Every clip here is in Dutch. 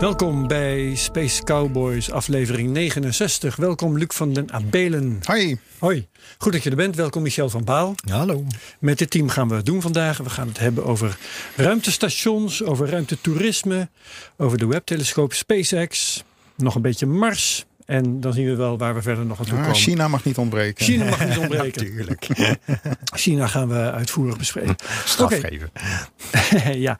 Welkom bij Space Cowboys aflevering 69. Welkom Luc van den Abelen. Hoi. Hoi, goed dat je er bent. Welkom Michel van Baal. Hallo. Met dit team gaan we het doen vandaag. We gaan het hebben over ruimtestations, over ruimtetoerisme, over de webtelescoop SpaceX, nog een beetje Mars. En dan zien we wel waar we verder nog aan toe Ah, komen. China mag niet ontbreken. China mag niet ontbreken. Natuurlijk. China gaan we uitvoerig bespreken. Straf Oké. geven. ja.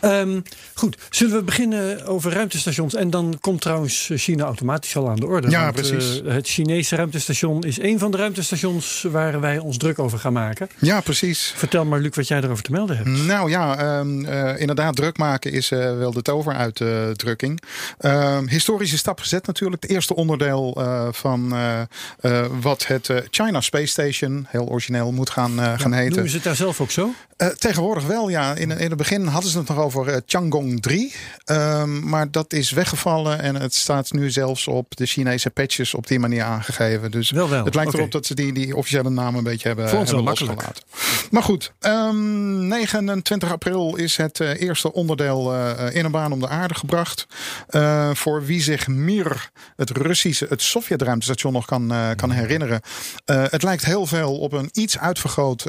Ehm, goed, zullen we beginnen over ruimtestations? En dan komt trouwens China automatisch al aan de orde. Ja, want, precies. eh, het Chinese ruimtestation is een van de ruimtestations waar wij ons druk over gaan maken. Ja, precies. Vertel maar, Luc, wat jij erover te melden hebt. Nou ja, ehm, eh, inderdaad, druk maken is eh, wel de toveruitdrukking. Ehm historische stap gezet natuurlijk. Het eerste onderdeel eh, van eh, eh, wat het China Space Station, heel origineel, moet gaan, gaan heten. Noemen ze het daar zelf ook zo? Tegenwoordig wel, ja. In, in het begin hadden ze het nog over Tiangong 3. Ehm, maar dat is weggevallen en het staat nu zelfs op de Chinese patches op die manier aangegeven. Dus Wel wel, het lijkt erop dat ze die, die officiële naam een beetje hebben, hebben losgelaten. Maar goed, ehm, 29 april is het eerste onderdeel in een baan om de aarde gebracht. Voor wie zich Mir, het Russische, het Sovjet-ruimtestation nog kan, eh, kan herinneren. Eh, het lijkt heel veel op een iets uitvergroot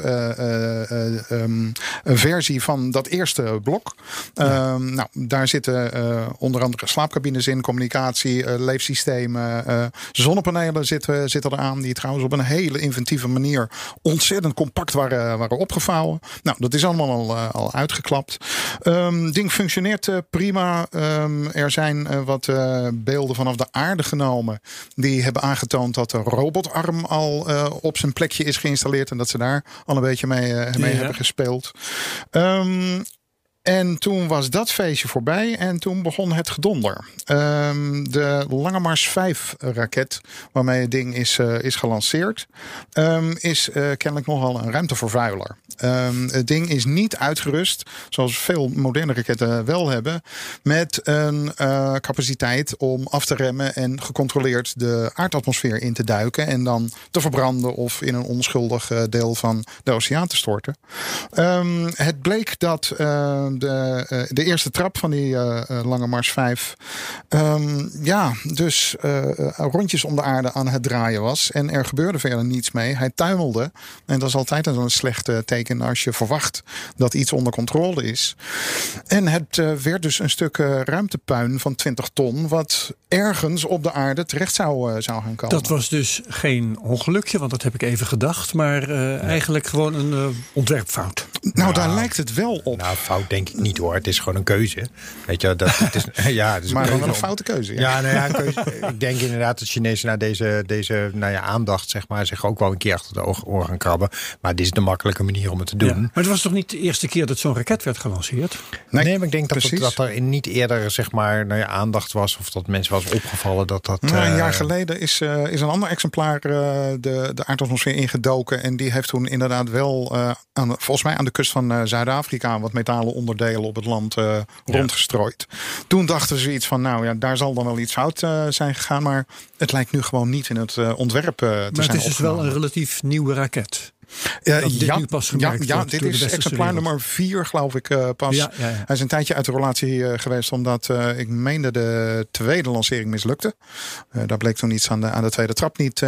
een versie van dat eerste blok. Ehm, nou, daar zitten onder andere slaapcabines in, communicatie, leefsystemen, zonnepanelen zitten, zitten eraan. Die trouwens op een hele inventieve manier ontzettend compact waren, waren opgevouwen. Nou, dat is allemaal al, al uitgeklapt. Ehm ding functioneert prima. Er zijn wat beelden vanaf de aarde genomen. Die hebben aangetoond dat de robotarm al eh, op zijn plekje is geïnstalleerd. En dat ze daar al een beetje mee, eh, mee Ja. hebben gespeeld. Ehm, en toen was dat feestje voorbij en toen begon het gedonder. Ehm, de Lange Mars 5 raket, waarmee het ding is, eh, is gelanceerd, ehm, is eh, kennelijk nogal een ruimtevervuiler. Ehm, het ding is niet uitgerust, zoals veel moderne raketten wel hebben, met een eh, capaciteit om af te remmen en gecontroleerd de aardatmosfeer in te duiken en dan te verbranden of in een onschuldig deel van de oceaan te storten. Het bleek dat de, eh, de eerste trap van die eh, eh, Lange Mars 5 ehm, ja, dus rondjes om de aarde aan het draaien was. En er gebeurde verder niets mee. Hij tuimelde. En dat is altijd een slecht teken als je verwacht dat iets onder controle is. En het werd dus een stuk eh, ruimtepuin van 20 ton, wat ergens op de aarde terecht zou, zou gaan komen. Dat was dus geen ongelukje, want dat heb ik even gedacht. Maar eh, eigenlijk gewoon een ontwerpfout. nou, daar lijkt het wel op. Nou, fout denk ik niet hoor. Het is gewoon een keuze. Weet je, dat het is, ja, het is maar een wel een foute keuze. Ja. Ja, nou ja, een keuze. ik denk inderdaad dat Chinezen naar deze, deze nou ja, aandacht, zeg maar, zich ook wel een keer achter de ogen oren gaan krabben. Maar dit is de makkelijke manier om het te doen. Ja. Maar het was toch niet de eerste keer dat zo'n raket werd gelanceerd? Nee, maar ik denk dat, het- dat er niet eerder zeg maar, nou ja, aandacht was of dat mensen was opgevallen dat dat. Nou, een eh, jaar geleden is, eh, is een ander exemplaar eh, de, de aardatmosfeer ingedoken. En die heeft toen inderdaad wel, eh, aan, de- volgens mij aan de kust van eh, Zuid-Afrika, wat metalen onderdelen op het land eh, rondgestrooid. Toen dachten ze iets van, nou ja, daar zal dan wel iets fout eh, zijn gegaan. Maar het lijkt nu gewoon niet in het eh, ontwerp te Maar zijn het is dus wel een relatief nieuwe raket. Dat ja, nu pas ja, ja, dit is exemplaar nummer vier, geloof ik, pas. Ja, ja, ja. Hij is een tijdje uit de relatie eh, geweest, omdat eh, ik meende de tweede lancering mislukte. Eh, daar bleek toen iets aan de, aan de tweede trap niet,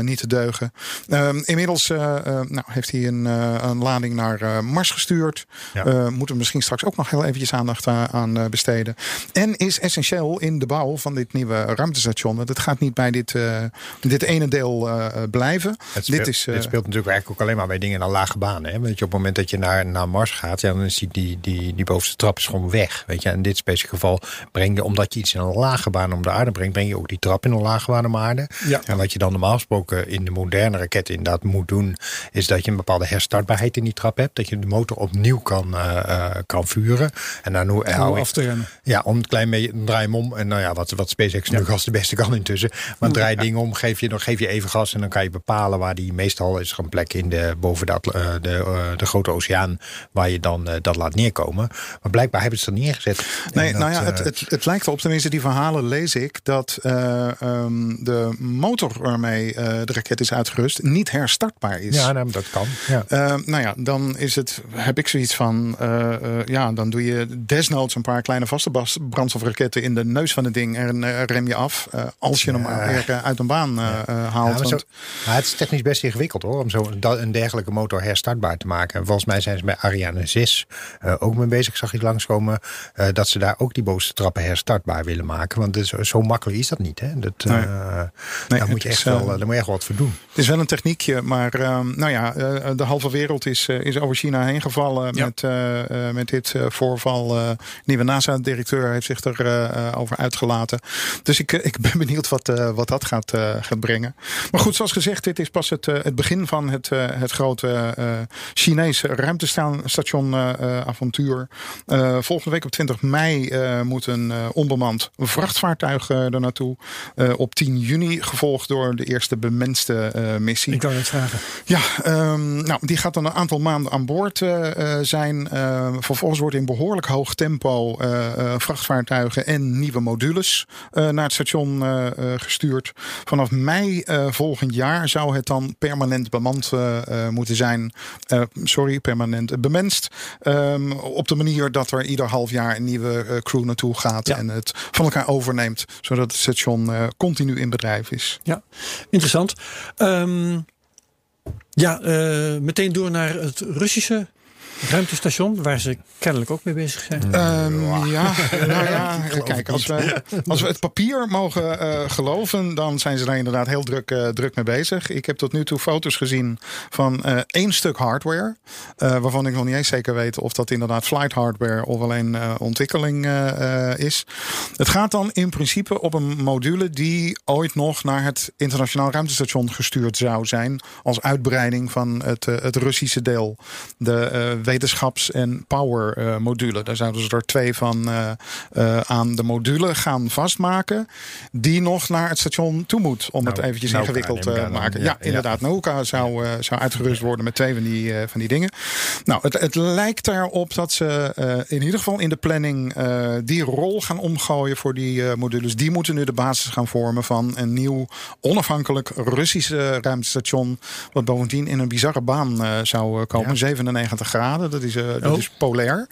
niet te deugen. Ehm, inmiddels nou, heeft hij een, een lading naar Mars gestuurd. Moeten we misschien straks ook nog heel eventjes aandacht aan, besteden. En is essentieel in de bouw van dit nieuwe ruimtestation. Het gaat niet bij dit, dit ene deel blijven. Het speelt, dit is, dit speelt natuurlijk eigenlijk ook alleen maar bij dingen naar lage banen. Hè? Weet je, op het moment dat je naar, naar Mars gaat, ja, dan is die, die, die, die bovenste trap is gewoon weg. Weet je, in dit specifieke geval breng je, omdat je iets in een lage baan om de aarde brengt, breng je ook die trap in een lage baan om de aarde. Ja. En wat je dan normaal gesproken in de moderne raket inderdaad moet doen, is dat je een bepaalde herstartbaarheid in die trap hebt. Dat je de motor opnieuw kan, eh, eh, kan vuren. En dan hoe, af te remmen. ja, om een klein beetje dan draai je hem om. En nou ja, wat, wat SpaceX nu gas de beste kan intussen. Maar draai dingen om, geef je, dan geef je even gas. En dan kan je bepalen waar die meestal is er een plek in de, boven dat, eh, de, eh, de grote oceaan. Waar je dan eh, dat laat neerkomen. Maar blijkbaar hebben ze het er neergezet. Nee, dat, nou ja, het, het, het lijkt erop, tenminste die verhalen lees ik, dat eh, ehm, de motor waarmee de raket is uitgerust niet herstartbaar is. ja, nou, dat kan. Ja. Eh, nou ja, dan is het, heb ik zoiets van, ja, dan doe je desnoods een paar kleine vaste brandstofraketten in de neus van het ding en rem je af als je hem weer uit een baan Ja, haalt. maar zo- want- maar het is technisch best ingewikkeld hoor, om zo da- een dergelijke motor herstartbaar te maken. En volgens mij zijn ze bij Ariane 6 eh, ook mee bezig, zag ik langskomen, eh, dat ze daar ook die bovenste trappen herstartbaar willen maken. Want zo makkelijk is dat niet. Hè? Dat, eh, Nee. daar, moet je echt is, wel, daar moet je echt wat voor doen. Het is wel een techniekje, maar ehm, nou ja, de halve wereld is, is over China heen gevallen Ja. met, met dit voorval. Nieuwe NASA-directeur heeft zich erover over uitgelaten. Dus ik, ik ben benieuwd wat, wat dat gaat, gaat brengen. Maar goed, zoals gezegd, dit is pas het, het begin van het, het grote eh, Chinese ruimtestation eh, eh, avontuur. Volgende week op 20 mei moet een onbemand vrachtvaartuig er naartoe. Op 10 juni gevolgd door de eerste bemenste missie. Ik kan het vragen. Ja, ehm, nou, die gaat dan een aantal maanden aan boord zijn. Eh, vervolgens wordt in behoorlijk hoog tempo vrachtvaartuigen en nieuwe modules naar het station gestuurd. Vanaf mei volgend jaar zou het dan permanent bemand moeten zijn. Eh, sorry, permanent bemenst. Ehm, op de manier dat er ieder half jaar een nieuwe eh, crew naartoe gaat Ja. en het van elkaar overneemt. Zodat het station eh, continu in bedrijf is. Ja, interessant. Ehm, ja, eh, meteen door naar het Russische ruimtestation, waar ze kennelijk ook mee bezig zijn. Ehm, ja, nou ja, kijk, als we, als we het papier mogen eh, geloven, dan zijn ze daar inderdaad heel druk, eh, druk mee bezig. Ik heb tot nu toe foto's gezien van eh, één stuk hardware, eh, waarvan ik nog niet eens zeker weet of dat inderdaad flight hardware of alleen eh, ontwikkeling is. Het gaat dan in principe op een module die ooit nog naar het internationaal ruimtestation gestuurd zou zijn als uitbreiding van het, het Russische deel. De eh, wetenschaps- en power eh, module. Daar zouden ze er twee van eh, eh, aan de module gaan vastmaken. Die nog naar het station toe moet. Om het Nou, eventjes Nauka ingewikkeld te dan. maken. Ja, inderdaad. Nauka zou, eh, zou uitgerust worden met twee van die, eh, van die dingen. Nou, het, het lijkt erop dat ze eh, in ieder geval in de planning eh, die rol gaan omgooien voor die eh, modules. Die moeten nu de basis gaan vormen van een nieuw onafhankelijk Russische ruimtestation. Wat bovendien in een bizarre baan eh, zou eh, komen. 97 graden, dat is, eh, dat Oh. is polair.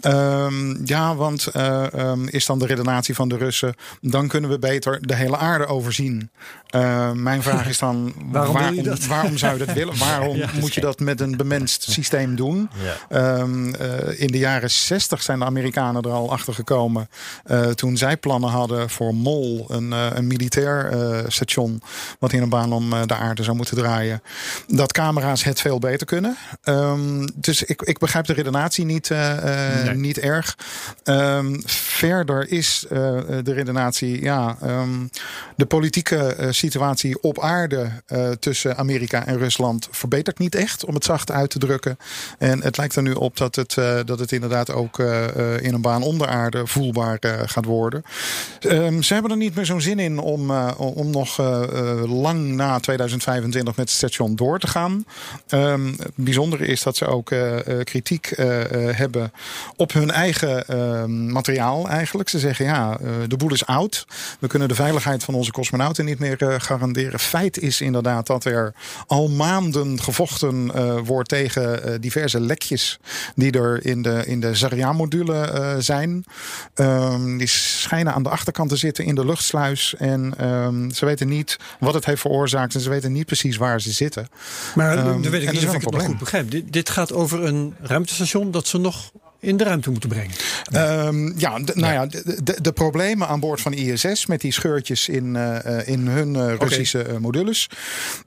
Ehm, ja, want eh, ehm, is dan de redenatie van de Russen. Dan kunnen we beter de hele aarde overzien. Eh, mijn vraag is dan, Waarom je waarom, dat? waarom zou je dat willen? Waarom Ja, moet je dat met een bemenst systeem doen? Ehm, eh, in de jaren 60 zijn de Amerikanen er al achter gekomen. eh, toen zij plannen hadden voor MOL, een, een militair station. wat in een baan om de aarde zou moeten draaien. Dat camera's het veel beter kunnen. Ehm, dus ik, ik begrijp de redenatie niet, Nee. niet erg. Ehm, verder is de redenatie, ja, de politieke situatie op aarde eh, tussen Amerika en Rusland verbetert niet echt, om het zacht uit te drukken. En het lijkt er nu op dat het, eh, dat het inderdaad ook eh, in een baan onder aarde voelbaar gaat worden. Ehm, ze hebben er niet meer zo'n zin in om, om nog lang na 2025 met het station door te gaan. Ehm, het bijzondere is dat ze ook kritiek hebben op hun eigen ehm, materiaal eigenlijk. Ze zeggen ja, de boel is oud. We kunnen de veiligheid van onze cosmonauten niet meer garanderen. Feit is inderdaad dat er al maanden gevochten eh, wordt tegen eh, diverse lekjes die er in de, in de Zarya-module eh, zijn. Ehm, die schijnen aan de achterkant te zitten in de luchtsluis. En ehm, ze weten niet wat het heeft veroorzaakt. En ze weten niet precies waar ze zitten. Maar Ehm, dan weet ik niet of ik het nog goed begrijp. Dit, dit gaat over een ruimtestation dat ze nog in de ruimte moeten brengen. Ehm, ja, de, nou ja, de, de, de problemen aan boord van ISS met die scheurtjes in, eh, eh, in hun eh, Russische eh, modules.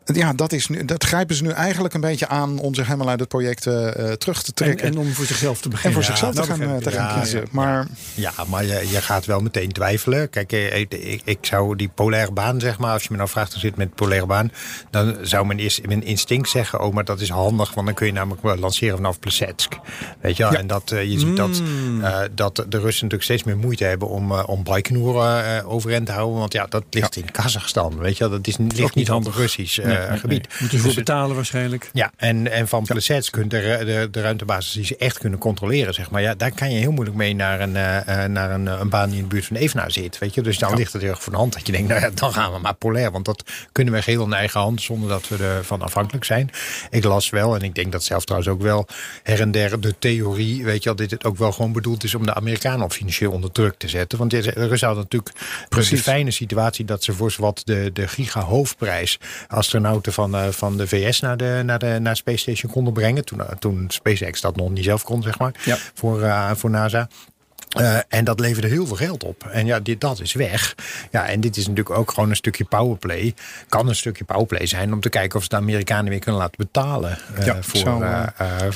Ja, dat, is nu, dat grijpen ze nu eigenlijk een beetje aan om zich helemaal uit het project terug te En, trekken. en om voor zichzelf te En beginnen. voor zichzelf te dat gaan, te gaan kiezen. ja, maar Ja, maar je, je gaat wel meteen twijfelen. Kijk, ik, ik, ik zou die polaire baan, zeg maar, als je me nou vraagt hoe zit met de polaire baan, dan zou mijn, eerst, mijn instinct zeggen, oh, maar dat is handig, want dan kun je namelijk wel lanceren vanaf Plesetsk. Weet je wel? En dat, je ziet dat, eh, dat de Russen natuurlijk steeds meer moeite hebben om, eh, om Baikonur eh, overeind te houden. Want ja, dat ligt in Kazachstan. Weet je? Dat is, ligt niet handig. Russisch eh, Nee, nee, gebied. nee. Moeten ze voor Dus- betalen waarschijnlijk. ja, en, en van Plesetsk kunt de, de, de ruimtebasis die ze echt kunnen controleren, zeg maar. Ja, daar kan je heel moeilijk mee naar een, eh, eh, naar een, een baan die in de buurt van Evenaar zit. Weet je? Dus dan ligt het heel erg voor de hand dat je denkt, nou ja, dan gaan we maar polair. Want dat kunnen we geheel in eigen hand zonder dat we ervan afhankelijk zijn. Ik las wel, en ik denk dat zelf trouwens ook wel her en der de theorie, weet je wel, dit het ook wel gewoon bedoeld is om de Amerikanen op financieel onder druk te zetten. Want Russen hadden natuurlijk precies de fijne situatie dat ze voor zowat de, de giga-hoofdprijs astronauten van, eh, van de VS naar de, naar de naar Space Station konden brengen. Toen, eh, toen SpaceX dat nog niet zelf kon, zeg maar, Ja. voor, eh, voor NASA. Eh, en dat leverde heel veel geld op. En ja, dit, dat is weg. Ja, en dit is natuurlijk ook gewoon een stukje powerplay. Kan een stukje powerplay zijn om te kijken of ze de Amerikanen weer kunnen laten betalen. eh, Ja, voor, zo, eh,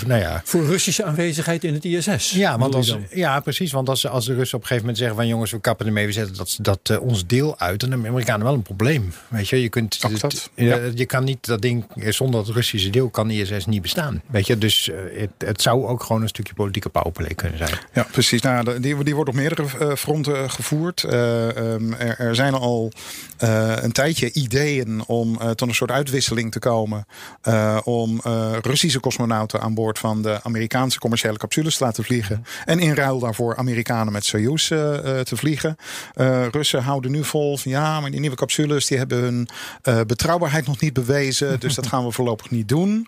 nou ja, Voor Russische aanwezigheid in het ISS. ja, want als, ja, precies. Want als, als de Russen op een gegeven moment zeggen van jongens, we kappen ermee, we zetten dat, dat ons deel uit, dan hebben de Amerikanen wel een probleem. Weet je, je kunt dat, je- ja. je kan niet dat ding zonder het Russische deel kan ISS niet bestaan. Weet je, dus het, het zou ook gewoon een stukje politieke powerplay kunnen zijn. Ja, precies. Nou, de- die, die wordt op meerdere eh, fronten gevoerd. Eh, ehm, er, er zijn al eh, een tijdje ideeën om eh, tot een soort uitwisseling te komen. eh, om eh, Russische cosmonauten aan boord van de Amerikaanse commerciële capsules te laten vliegen. En in ruil daarvoor Amerikanen met Soyuz eh, eh, te vliegen. Eh, Russen houden nu vol van ja, maar die nieuwe capsules die hebben hun eh, betrouwbaarheid nog niet bewezen. dus dat gaan we voorlopig niet doen.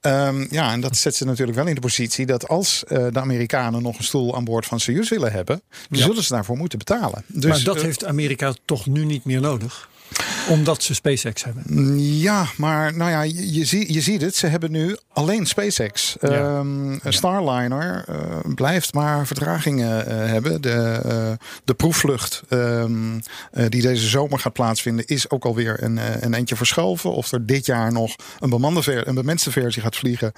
Ehm, ja, en dat zet ze natuurlijk wel in de positie dat als eh, de Amerikanen nog een stoel aan boord van Soyuz willen hebben, dan zullen ze daarvoor moeten betalen. Dus, maar dat eh, heeft Amerika toch nu niet meer nodig? Omdat ze SpaceX hebben. Ja, maar nou ja, je, je, zie- je ziet het. Ze hebben nu alleen SpaceX. Ja. Ehm, Starliner eh, blijft maar vertragingen eh, hebben. De, eh, de proefvlucht ehm, eh, die deze zomer gaat plaatsvinden... is ook alweer een, een eentje verschoven. Of er dit jaar nog een, bemande ver, een bemenste versie gaat vliegen...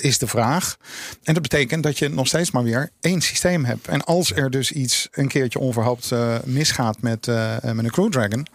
is de vraag. En dat betekent dat je nog steeds maar weer één systeem hebt. En als er dus iets een keertje onverhoopt misgaat met, met een Crew Dragon...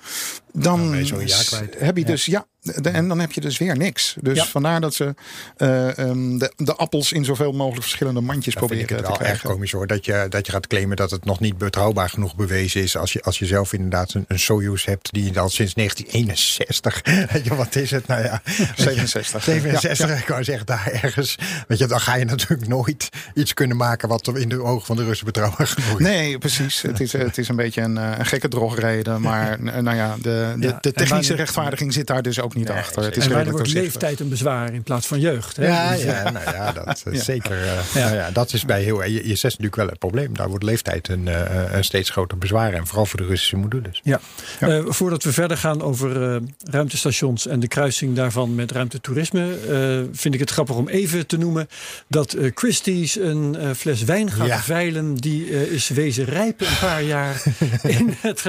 Dan je kwijt. heb je Ja. dus ja, de- en dan heb je dus weer niks. Dus Ja. vandaar dat ze eh, ehm, de, de appels in zoveel mogelijk verschillende mandjes Dan vind ik proberen het te wel erg krijgen. komisch hoor. Dat je, dat je gaat claimen dat het nog niet betrouwbaar genoeg bewezen is. Als je, als je zelf inderdaad een, een Soyuz hebt die al sinds 1961. Weet je, wat is het? Nou ja, 67. 67, ik wou zeggen, daar ergens. Weet je, dan ga je natuurlijk nooit iets kunnen maken wat in de ogen van de Russen betrouwbaar genoeg is. Nee, precies. Het is, het is een beetje een, eh, een gekke drogreden. Maar nou ja, de, de, Ja, de technische rechtvaardiging zit daar dus ook niet Nee, achter. Het is En redelijk wordt leeftijd een bezwaar in plaats van jeugd. Hè? Ja, Dus, eh, ja, nou ja, dat is Ja. zeker. eh, Ja. Nou ja, dat is bij heel. Je, je zet natuurlijk wel het probleem. Daar wordt leeftijd een, eh, een steeds groter bezwaar. En vooral voor de Russische modules. Ja. Eh, voordat we verder gaan over eh, ruimtestations en de kruising daarvan met ruimtetoerisme, eh, vind ik het grappig om even te noemen dat eh, Christie's een eh, fles wijn gaat Ja. veilen die eh, is wezen rijpen een paar jaar in het,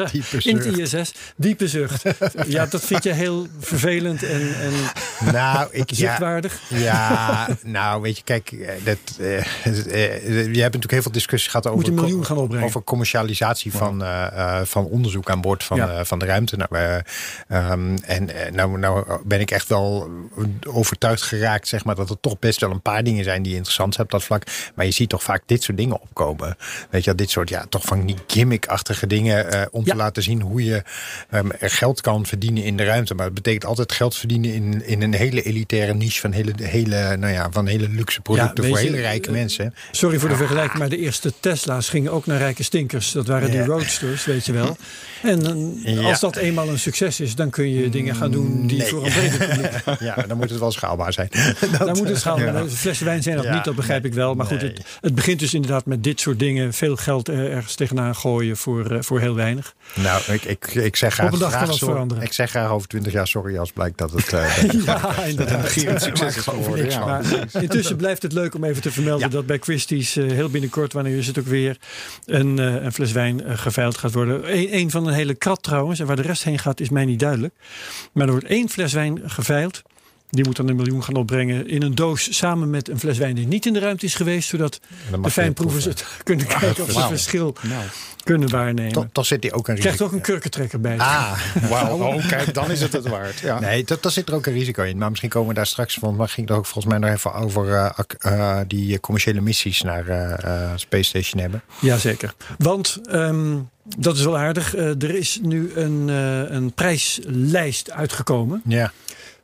in het. ISS. Diepe zucht. ja, dat vind je heel vervelend en, en Nou, ik, ja, zuchtwaardig. Ja, nou weet je, kijk, eh, dat, het, eh, je hebt natuurlijk heel veel discussie gehad over, Moet gaan opbrengen. over commercialisatie van, van onderzoek aan boord van, Ja. van de ruimte. Nou, eh, ehm, en nou, nou ben ik echt wel overtuigd geraakt, zeg maar, dat er toch best wel een paar dingen zijn die interessant zijn op dat vlak. Maar je ziet toch vaak dit soort dingen opkomen. Weet je, dit soort, ja, toch van die gimmick-achtige dingen om Ja. te laten zien hoe je er geld kan verdienen in de ruimte. Maar het betekent altijd geld verdienen in, in een hele elitaire niche van hele, hele, nou ja, van hele luxe producten voor je, hele rijke eh, mensen. Sorry voor de vergelijking, maar de eerste Tesla's gingen ook naar rijke stinkers. Dat waren die roadsters, weet je wel. En eh, als dat eenmaal een succes is, dan kun je dingen gaan doen die Nee. voor een breder publiek. Ja, dan moet het wel schaalbaar zijn. Daar moet het ja. Ja. Flessen wijn zijn dat niet, dat begrijp ik wel. Maar goed, het, het begint dus inderdaad met dit soort dingen. Veel geld eh, ergens tegenaan gooien voor, voor heel weinig. Nou, ik, ik, ik zeg graag, Op een dag kan graag veranderen. Ik zeg graag over twintig jaar sorry als blijkt dat het... eh, Ja, inderdaad. Gierend succes is geworden. Ja. Intussen blijft het leuk om even te vermelden Ja. dat bij Christie's eh, heel binnenkort, wanneer is het ook weer, een, eh, een fles wijn eh, geveild gaat worden. Eén één van een hele krat trouwens. En waar de rest heen gaat is mij niet duidelijk. Maar er wordt één fles wijn geveild. Die moet dan een miljoen gaan opbrengen in een doos samen met een fles wijn die niet in de ruimte is geweest. Zodat de fijnproevers het kunnen kijken of ze het verschil Nou. kunnen waarnemen. Toch, toch zit hij ook een Krijgt risico. ook een kurkentrekker bij. Ah, Wauw, oh, kijk, dan is het het waard. Ja. Nee, dat, daar zit er ook een risico in. Maar misschien komen we daar straks van. Maar ging het ook volgens mij nog even over eh, eh, die commerciële missies naar eh, eh, Space Station hebben. Jazeker. Want ehm, dat is wel aardig. Er is nu een, eh, een prijslijst uitgekomen Ja.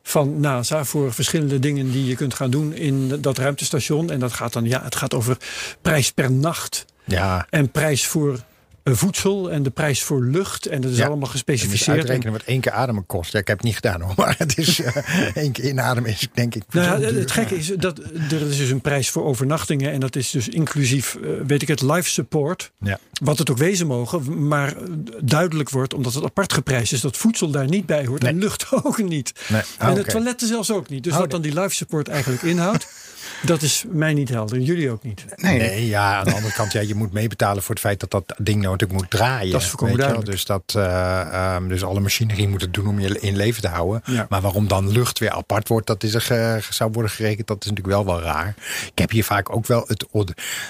Van NASA voor verschillende dingen die je kunt gaan doen in dat ruimtestation. En dat gaat dan, ja, het gaat over prijs per nacht Ja. en prijs voor voedsel en de prijs voor lucht. En dat is Ja. allemaal gespecificeerd. uitrekenen wat één keer ademen kost. Ja, ik heb het niet gedaan hoor. Maar het is eh, één keer inademen is denk ik. Nou ja, het gekke is dat er is dus een prijs voor overnachtingen. En dat is dus inclusief, eh, weet ik het, life support. Ja. Wat het ook wezen mogen. Maar eh, duidelijk wordt, omdat het apart geprijsd is, dat voedsel daar niet bij hoort. Nee. En lucht ook niet. Nee. Ah, en de toiletten zelfs ook niet. Dus Oh, wat dan die life support eigenlijk inhoudt, dat is mij niet helder. En jullie ook niet. Nee, Nee, ja, aan de andere kant, ja, je moet meebetalen voor het feit dat dat ding nou natuurlijk moet draaien. Dat is volkomen weet je wel. duidelijk. Dus, dat, eh, ehm, dus alle machinerie moet het doen om je in leven te houden. Ja. Maar waarom dan lucht weer apart wordt, dat is er, zou worden gerekend, dat is natuurlijk wel wel raar. Ik heb hier vaak ook wel het,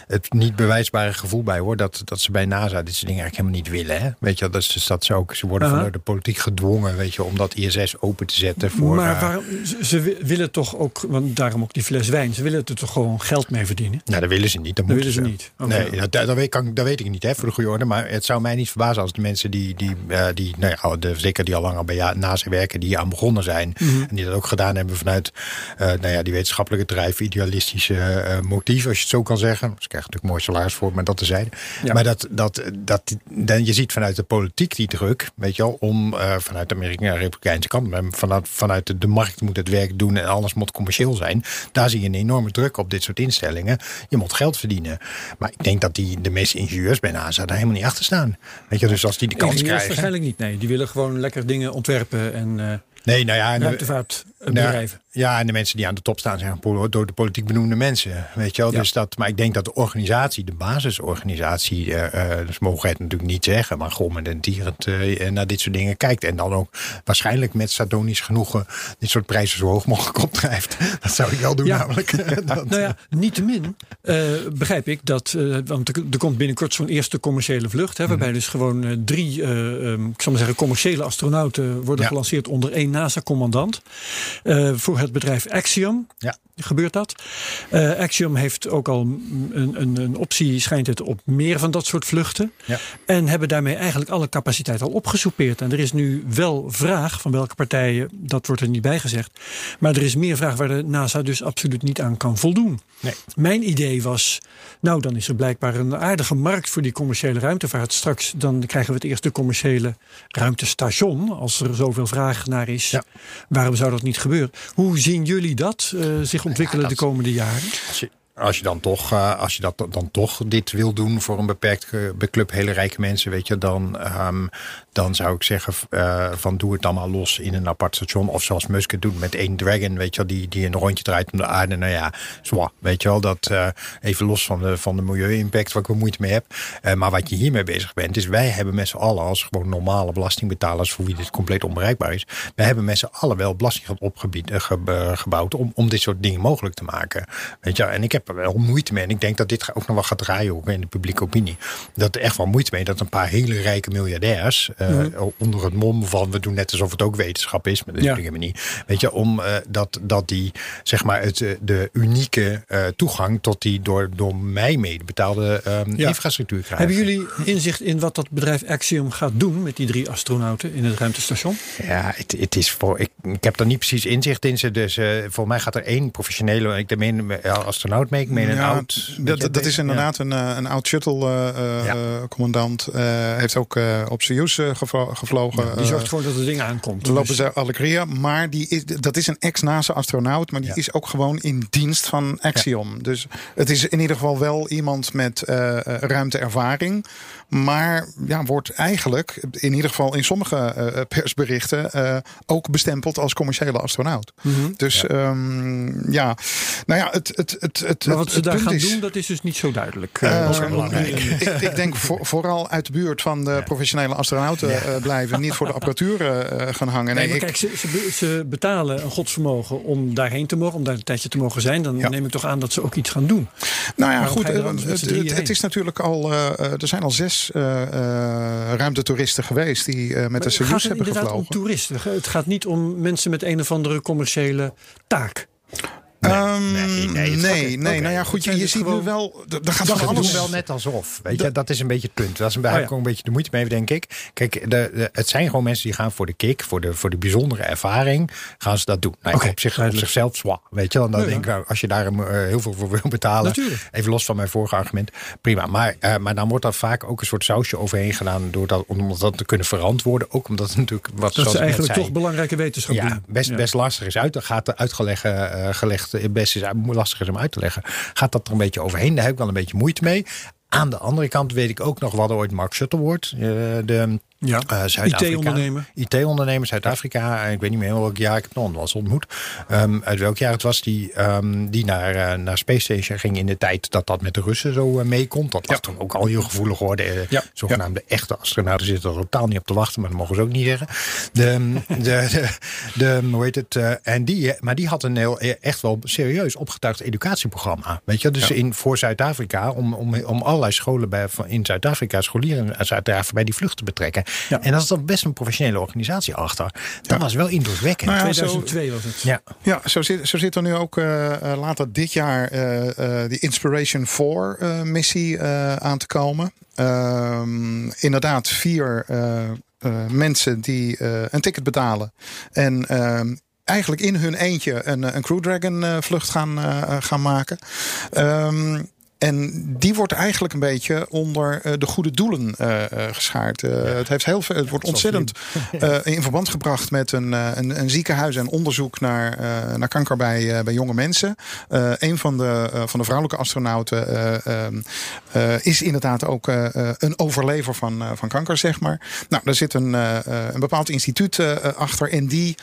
het niet bewijsbare gevoel bij hoor, dat, dat ze bij NASA dit soort dingen eigenlijk helemaal niet willen. Hè? Weet je, wel. dat is dus dat ze ook, ze worden vanuit de politiek gedwongen, weet je, om dat ISS open te zetten voor. maar eh, waarom, ze, ze wi- willen toch ook, want daarom ook die fles wijn, ze willen er toch gewoon geld mee verdienen? Nou, dat willen ze niet. Dat, willen ze niet. Nee, dat, dat, weet, kan, dat weet ik niet, hè, voor de goede orde. Maar het zou mij niet verbazen als de mensen die, die, eh, die nou ja, de, zeker die al langer bij ja, NASA werken, die aan begonnen zijn. Mhm. En die dat ook gedaan hebben vanuit eh, nou ja, die wetenschappelijke drijf, idealistische eh motief, als je het zo kan zeggen. Ze krijgen natuurlijk mooi salaris voor, maar dat tezijde. Ja. Maar dat, dat, dat, dan, je ziet vanuit de politiek die druk, weet je wel, om vanuit de Amerikaanse Republikeinse kant, maar vanuit, vanuit de, de markt moet het werk doen en alles moet commercieel zijn. Daar zie je een enorme druk op dit soort instellingen. Je moet geld verdienen. Maar ik denk dat die, de meeste ingenieurs bij NASA daar helemaal niet achter staan. Weet je, dus als die de kans Ingenieurs krijgen. waarschijnlijk niet. Nee, die willen gewoon lekker dingen ontwerpen en eh Nee, nou ja, en ruimtevaartbedrijven. Ja, en de mensen die aan de top staan zijn door de politiek benoemde mensen. Weet je wel? Ja. Dus dat, maar ik denk dat de organisatie, de basisorganisatie, eh eh dus mogen het natuurlijk niet zeggen, maar gewoon met een dierend eh, naar dit soort dingen kijkt. En dan ook waarschijnlijk met sardonisch genoegen dit soort prijzen zo hoog mogelijk opdrijft. Dat zou ik wel doen, Ja. namelijk. Dat- Nou ja, niettemin begrijp ik dat, want er, er komt binnenkort zo'n eerste commerciële vlucht, hè, waarbij dus gewoon drie, ik zal maar zeggen, commerciële astronauten worden Ja. gelanceerd onder één NASA-commandant. Eh, voor het bedrijf Axiom Ja. Gebeurt dat. Eh, Axiom heeft ook al een, een, een optie, schijnt het, op meer van dat soort vluchten. Ja. En hebben daarmee eigenlijk alle capaciteit al opgesoupeerd. En er is nu wel vraag van welke partijen, dat wordt er niet bij gezegd. Maar er is meer vraag waar de NASA dus absoluut niet aan kan voldoen. Nee. Mijn idee was, nou dan is er blijkbaar een aardige markt voor die commerciële ruimtevaart. Straks dan krijgen we het eerste commerciële ruimtestation, als er zoveel vraag naar is. Ja. Waarom zou dat niet gebeuren? Hoe zien jullie dat eh, zich ontwikkelen dat- de komende jaren? Als je, dan toch, eh, als je dat dan toch dit wil doen voor een beperkt ge- club hele rijke mensen, weet je, dan, ehm, dan zou ik zeggen eh, van doe het allemaal los in een apart station. Of zoals Musk het doet met één Dragon, weet je die, die een rondje draait om de aarde. Nou ja, zwa, weet je wel, dat eh, even los van de, van de milieu-impact waar ik wel moeite mee heb. Eh, maar wat je hiermee bezig bent, is wij hebben met z'n allen als gewoon normale belastingbetalers, voor wie dit compleet onbereikbaar is, wij hebben met z'n allen wel belastinggeld opgebied, eh, ge- eh, gebouwd om, om dit soort dingen mogelijk te maken. Weet je, en ik heb er wel moeite mee. En ik denk dat dit ook nog wel gaat draaien ook in de publieke opinie. Dat er echt wel moeite mee dat een paar hele rijke miljardairs eh, onder het mom van we doen net alsof het ook wetenschap is, maar dat Ja. dingen niet. Weet je, om eh, dat, dat die zeg maar het, eh, de unieke toegang tot die door, door mij mede betaalde ehm, Ja. infrastructuur krijgen. Hebben jullie inzicht in wat dat bedrijf Axiom gaat doen met die drie astronauten in het ruimtestation? Ja, het, het is voor, ik, ik heb er niet precies inzicht in. Ze, dus voor mij gaat er één professionele, ik meen astronaut mee. Ik meen een Ja, oud... dat, dat is ja. inderdaad een, eh, een oud shuttle-commandant. heeft ook eh, op Soyuz eh, gevlo- gevlogen. Die Eh, zorgt ervoor dat het ding aankomt. lopen Dus- ze Alegria, maar die is, dat is een ex-NASA-astronaut, maar die Ja. is ook gewoon in dienst van Axiom. Dus het is in ieder geval wel iemand met eh, eh, ruimteervaring. Maar ja, wordt eigenlijk, in ieder geval in sommige eh, persberichten, eh, ook bestempeld als commerciële astronaut. Mhm. Dus ja. ja, nou ja, het, het, het, het, Maar wat het- ze daar gaan is, doen, dat is dus niet zo duidelijk. eh, Eh, belangrijk. ik, ik denk voor- vooral uit de buurt van de professionele astronauten eh, blijven. Niet voor de apparatuur eh, gaan hangen. Nee, Nee, kijk, ze, ze, ze betalen een godsvermogen om daarheen te mogen, om daar een tijdje te mogen zijn. Dan neem ik toch aan dat ze ook iets gaan doen. Nou ja, Waarom goed. eh, Het, het, is natuurlijk al. eh, eh, er zijn al zes eh, eh, ruimtetoeristen geweest die eh, met de Maar het Soyuz gaat hebben inderdaad om gevlogen. toeristen. Het gaat niet om mensen met een of andere commerciële taak. Ehm, nee, nee, nee. Nou ja, goed. Je, dus ziet nu wel. Er gaat van alles. wel net alsof. Weet je, Dat- is een beetje het punt. Dat is een, Oh, ja. ook een beetje de moeite mee, denk ik. Kijk, de, de- het zijn gewoon mensen die gaan voor de kick, voor de, voor de bijzondere ervaring, gaan ze dat doen. Nou, op, zich, op zichzelf zwaar. Weet je, dan Ja, denk ik, nou, als je daar eh, heel veel voor wil betalen, Natuurlijk. even los van mijn vorige argument, prima. Maar, eh, maar dan wordt daar vaak ook een soort sausje overheen gedaan, door dat, om dat te kunnen verantwoorden. Ook omdat het natuurlijk, wat Dat ze net eigenlijk zei, toch belangrijke wetenschap ja, doen. best, best lastig is uit. Gaat uitgelegd, eh, best is lastig is om uit te leggen. Gaat dat er een beetje overheen? Daar heb ik wel een beetje moeite mee. Aan de andere kant weet ik ook nog wat ooit Mark Shuttleworth, eh, de Ja, eh. IT-ondernemer. IT-ondernemer Zuid-Afrika. En Ik weet niet meer welk jaar ik het nog was ontmoet. Ehm, uit welk jaar het was die, ehm, die naar, eh, naar Space Station ging in de tijd dat dat met de Russen zo meekomt. Dat was toen ook al heel gevoelig geworden. Ja, Zogenaamde echte astronauten zitten er totaal niet op te wachten, maar dat mogen ze ook niet zeggen. De, de, de, de, hoe heet het? en die, maar die had een heel, echt wel serieus opgetuigd educatieprogramma. Weet je, dus in, voor Zuid-Afrika, om, om, om allerlei scholen bij, in Zuid-Afrika, scholieren in Zuid-Afrika bij die vlucht te betrekken. Ja. En daar is dan best een professionele organisatie achter. Dat was wel indrukwekkend. Nou ja, 2002 was het. ja. Ja, zo zit, zo zit er nu ook eh, eh, later dit jaar eh, eh, die Inspiration 4 eh, missie eh, aan te komen. Ehm, inderdaad, vier eh, eh, mensen die eh, een ticket betalen. En ehm, eigenlijk in hun eentje een, een Crew Dragon eh, vlucht gaan, eh, gaan maken. Ehm, en die wordt eigenlijk een beetje onder eh, de goede doelen eh, eh, geschaard. Het, heeft heel veel, het wordt ontzettend in verband gebracht met een, een, een ziekenhuis en onderzoek naar, naar kanker bij, bij jonge mensen. Een van de, van de vrouwelijke astronauten eh, ehm, eh, is inderdaad ook een overlever van, van kanker, zeg maar. Nou, daar zit een, een bepaald instituut achter en die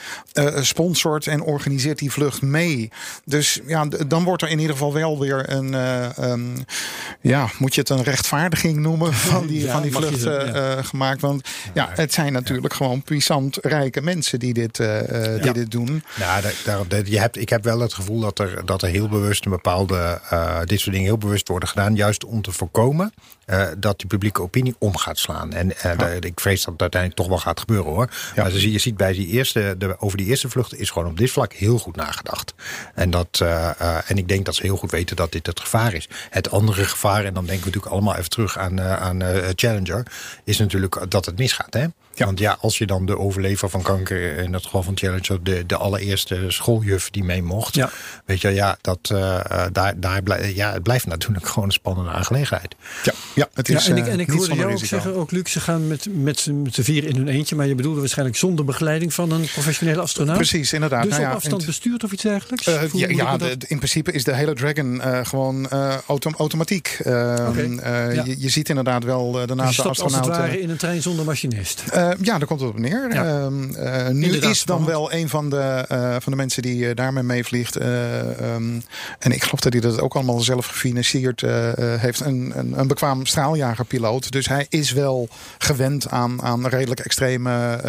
sponsort en organiseert die vlucht mee. Dus ja, dan wordt er in ieder geval wel weer een, eh, ehm, ja, moet je het een rechtvaardiging noemen van die, Ja, van die vlucht eh, ja. gemaakt. Want ja, het zijn natuurlijk gewoon puissant rijke mensen die dit, eh, eh, die dit doen. Nou, daar, je hebt, ik heb wel het gevoel dat er, dat er heel bewust een bepaalde. dit soort dingen heel bewust worden gedaan. Juist om te voorkomen eh, dat die publieke opinie om gaat slaan. En eh, ik vrees dat het uiteindelijk toch wel gaat gebeuren hoor. Ja. Maar je ziet bij die eerste, de, over die eerste vluchten is gewoon op dit vlak heel goed nagedacht. En, dat, eh, en ik denk dat ze heel goed weten dat dit het gevaar is. Het andere gevaar, en dan denken we natuurlijk allemaal even terug aan, aan Challenger, is natuurlijk dat het misgaat. Hè? Want ja, als je dan de overlever van kanker, in het geval van Challenger, de, de allereerste schooljuf die mee mocht. Ja. Weet je, ja, dat, eh, eh, daar, daar blij, ja, het blijft natuurlijk gewoon een spannende aangelegenheid. Ja, ja het Ja, is en ik, eh, en ik niet hoorde jou ook zeggen, ook Luc, ze gaan met, met, z'n- met z'n vier in hun eentje. Maar je bedoelde waarschijnlijk zonder begeleiding van een professionele astronaut. Precies, inderdaad. Dus Nou op ja, afstand bestuurd of iets dergelijks? Eh, ja, ja de- in principe is de hele Dragon eh, gewoon eh, autom automatiek. Eh, Oké, eh, ja. je, je ziet inderdaad wel eh, de Dus je NASA stapt als het astronauten. ware in een trein zonder machinist. Eh, ja, daar komt het op neer. Ja. Ehm, eh, nu Inderdaad, is dan wel een van de, eh, van de mensen die daarmee meevliegt. eh, ehm, en ik geloof dat hij dat ook allemaal zelf gefinancierd heeft. Een, een, een bekwaam straaljagerpiloot. Dus hij is wel gewend aan, aan redelijk extreme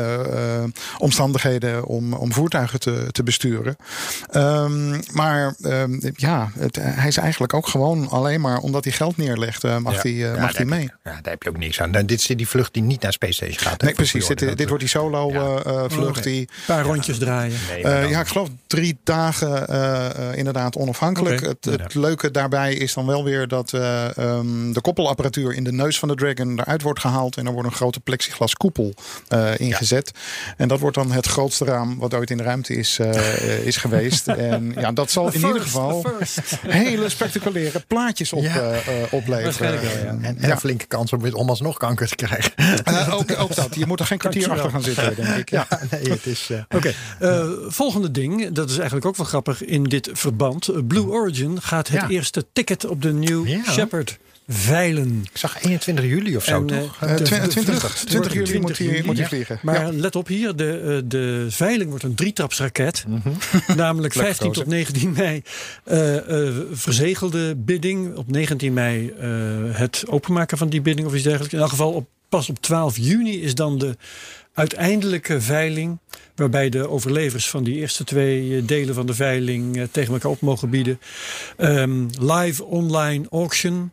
omstandigheden om, om voertuigen te, te besturen. Ehm, maar ja, het, hij is eigenlijk ook gewoon alleen maar omdat hij geld neerlegt, mag Ja. hij Ja, mag hij mee. Ja, daar heb je ook niks aan. Dan- Dit is die vlucht die niet naar Space Station gaat. Nee, precies. Dit, dit wordt die solo Ja. eh, eh, paar rondjes draaien. Nee, eh, ja, ik geloof drie dagen eh, eh, inderdaad onafhankelijk. Het, het leuke daarbij is dan wel weer dat eh, ehm, de koppelapparatuur in de neus van de Dragon eruit wordt gehaald. En er wordt een grote plexiglas koepel eh, ingezet. En dat wordt dan het grootste raam wat ooit in de ruimte is, eh, is geweest. en ja, dat zal in ieder geval hele spectaculaire plaatjes op, Ja. eh, eh, opleveren. En, en Ja. een flinke kans om, om alsnog kanker te krijgen. Eh, ook, ook dat. Je moet er geen kwartier achter gaan zitten, denk ik. Ja. nee, het is... eh, Oké, eh, volgende ding, dat is eigenlijk ook wel grappig in dit verband. Eh, Blue Origin gaat het Ja. eerste ticket op de New Ja. Shepard veilen. ik zag 21 juli of zo, En, toch? De 20, vlucht 20 wordt juli moet 20 hij, moet hij ja. vliegen. Maar Ja. let op hier, de, de veiling wordt een drietrapsraket. Namelijk 15 gekozen. tot 19 mei verzegelde bidding. Op 19 mei het openmaken van die bidding of iets dergelijks. In elk geval op, pas op 12 juni is dan de uiteindelijke veiling. Waarbij de overlevers van die eerste twee eh, delen van de veiling eh, tegen elkaar op mogen bieden. Ehm, live online auction.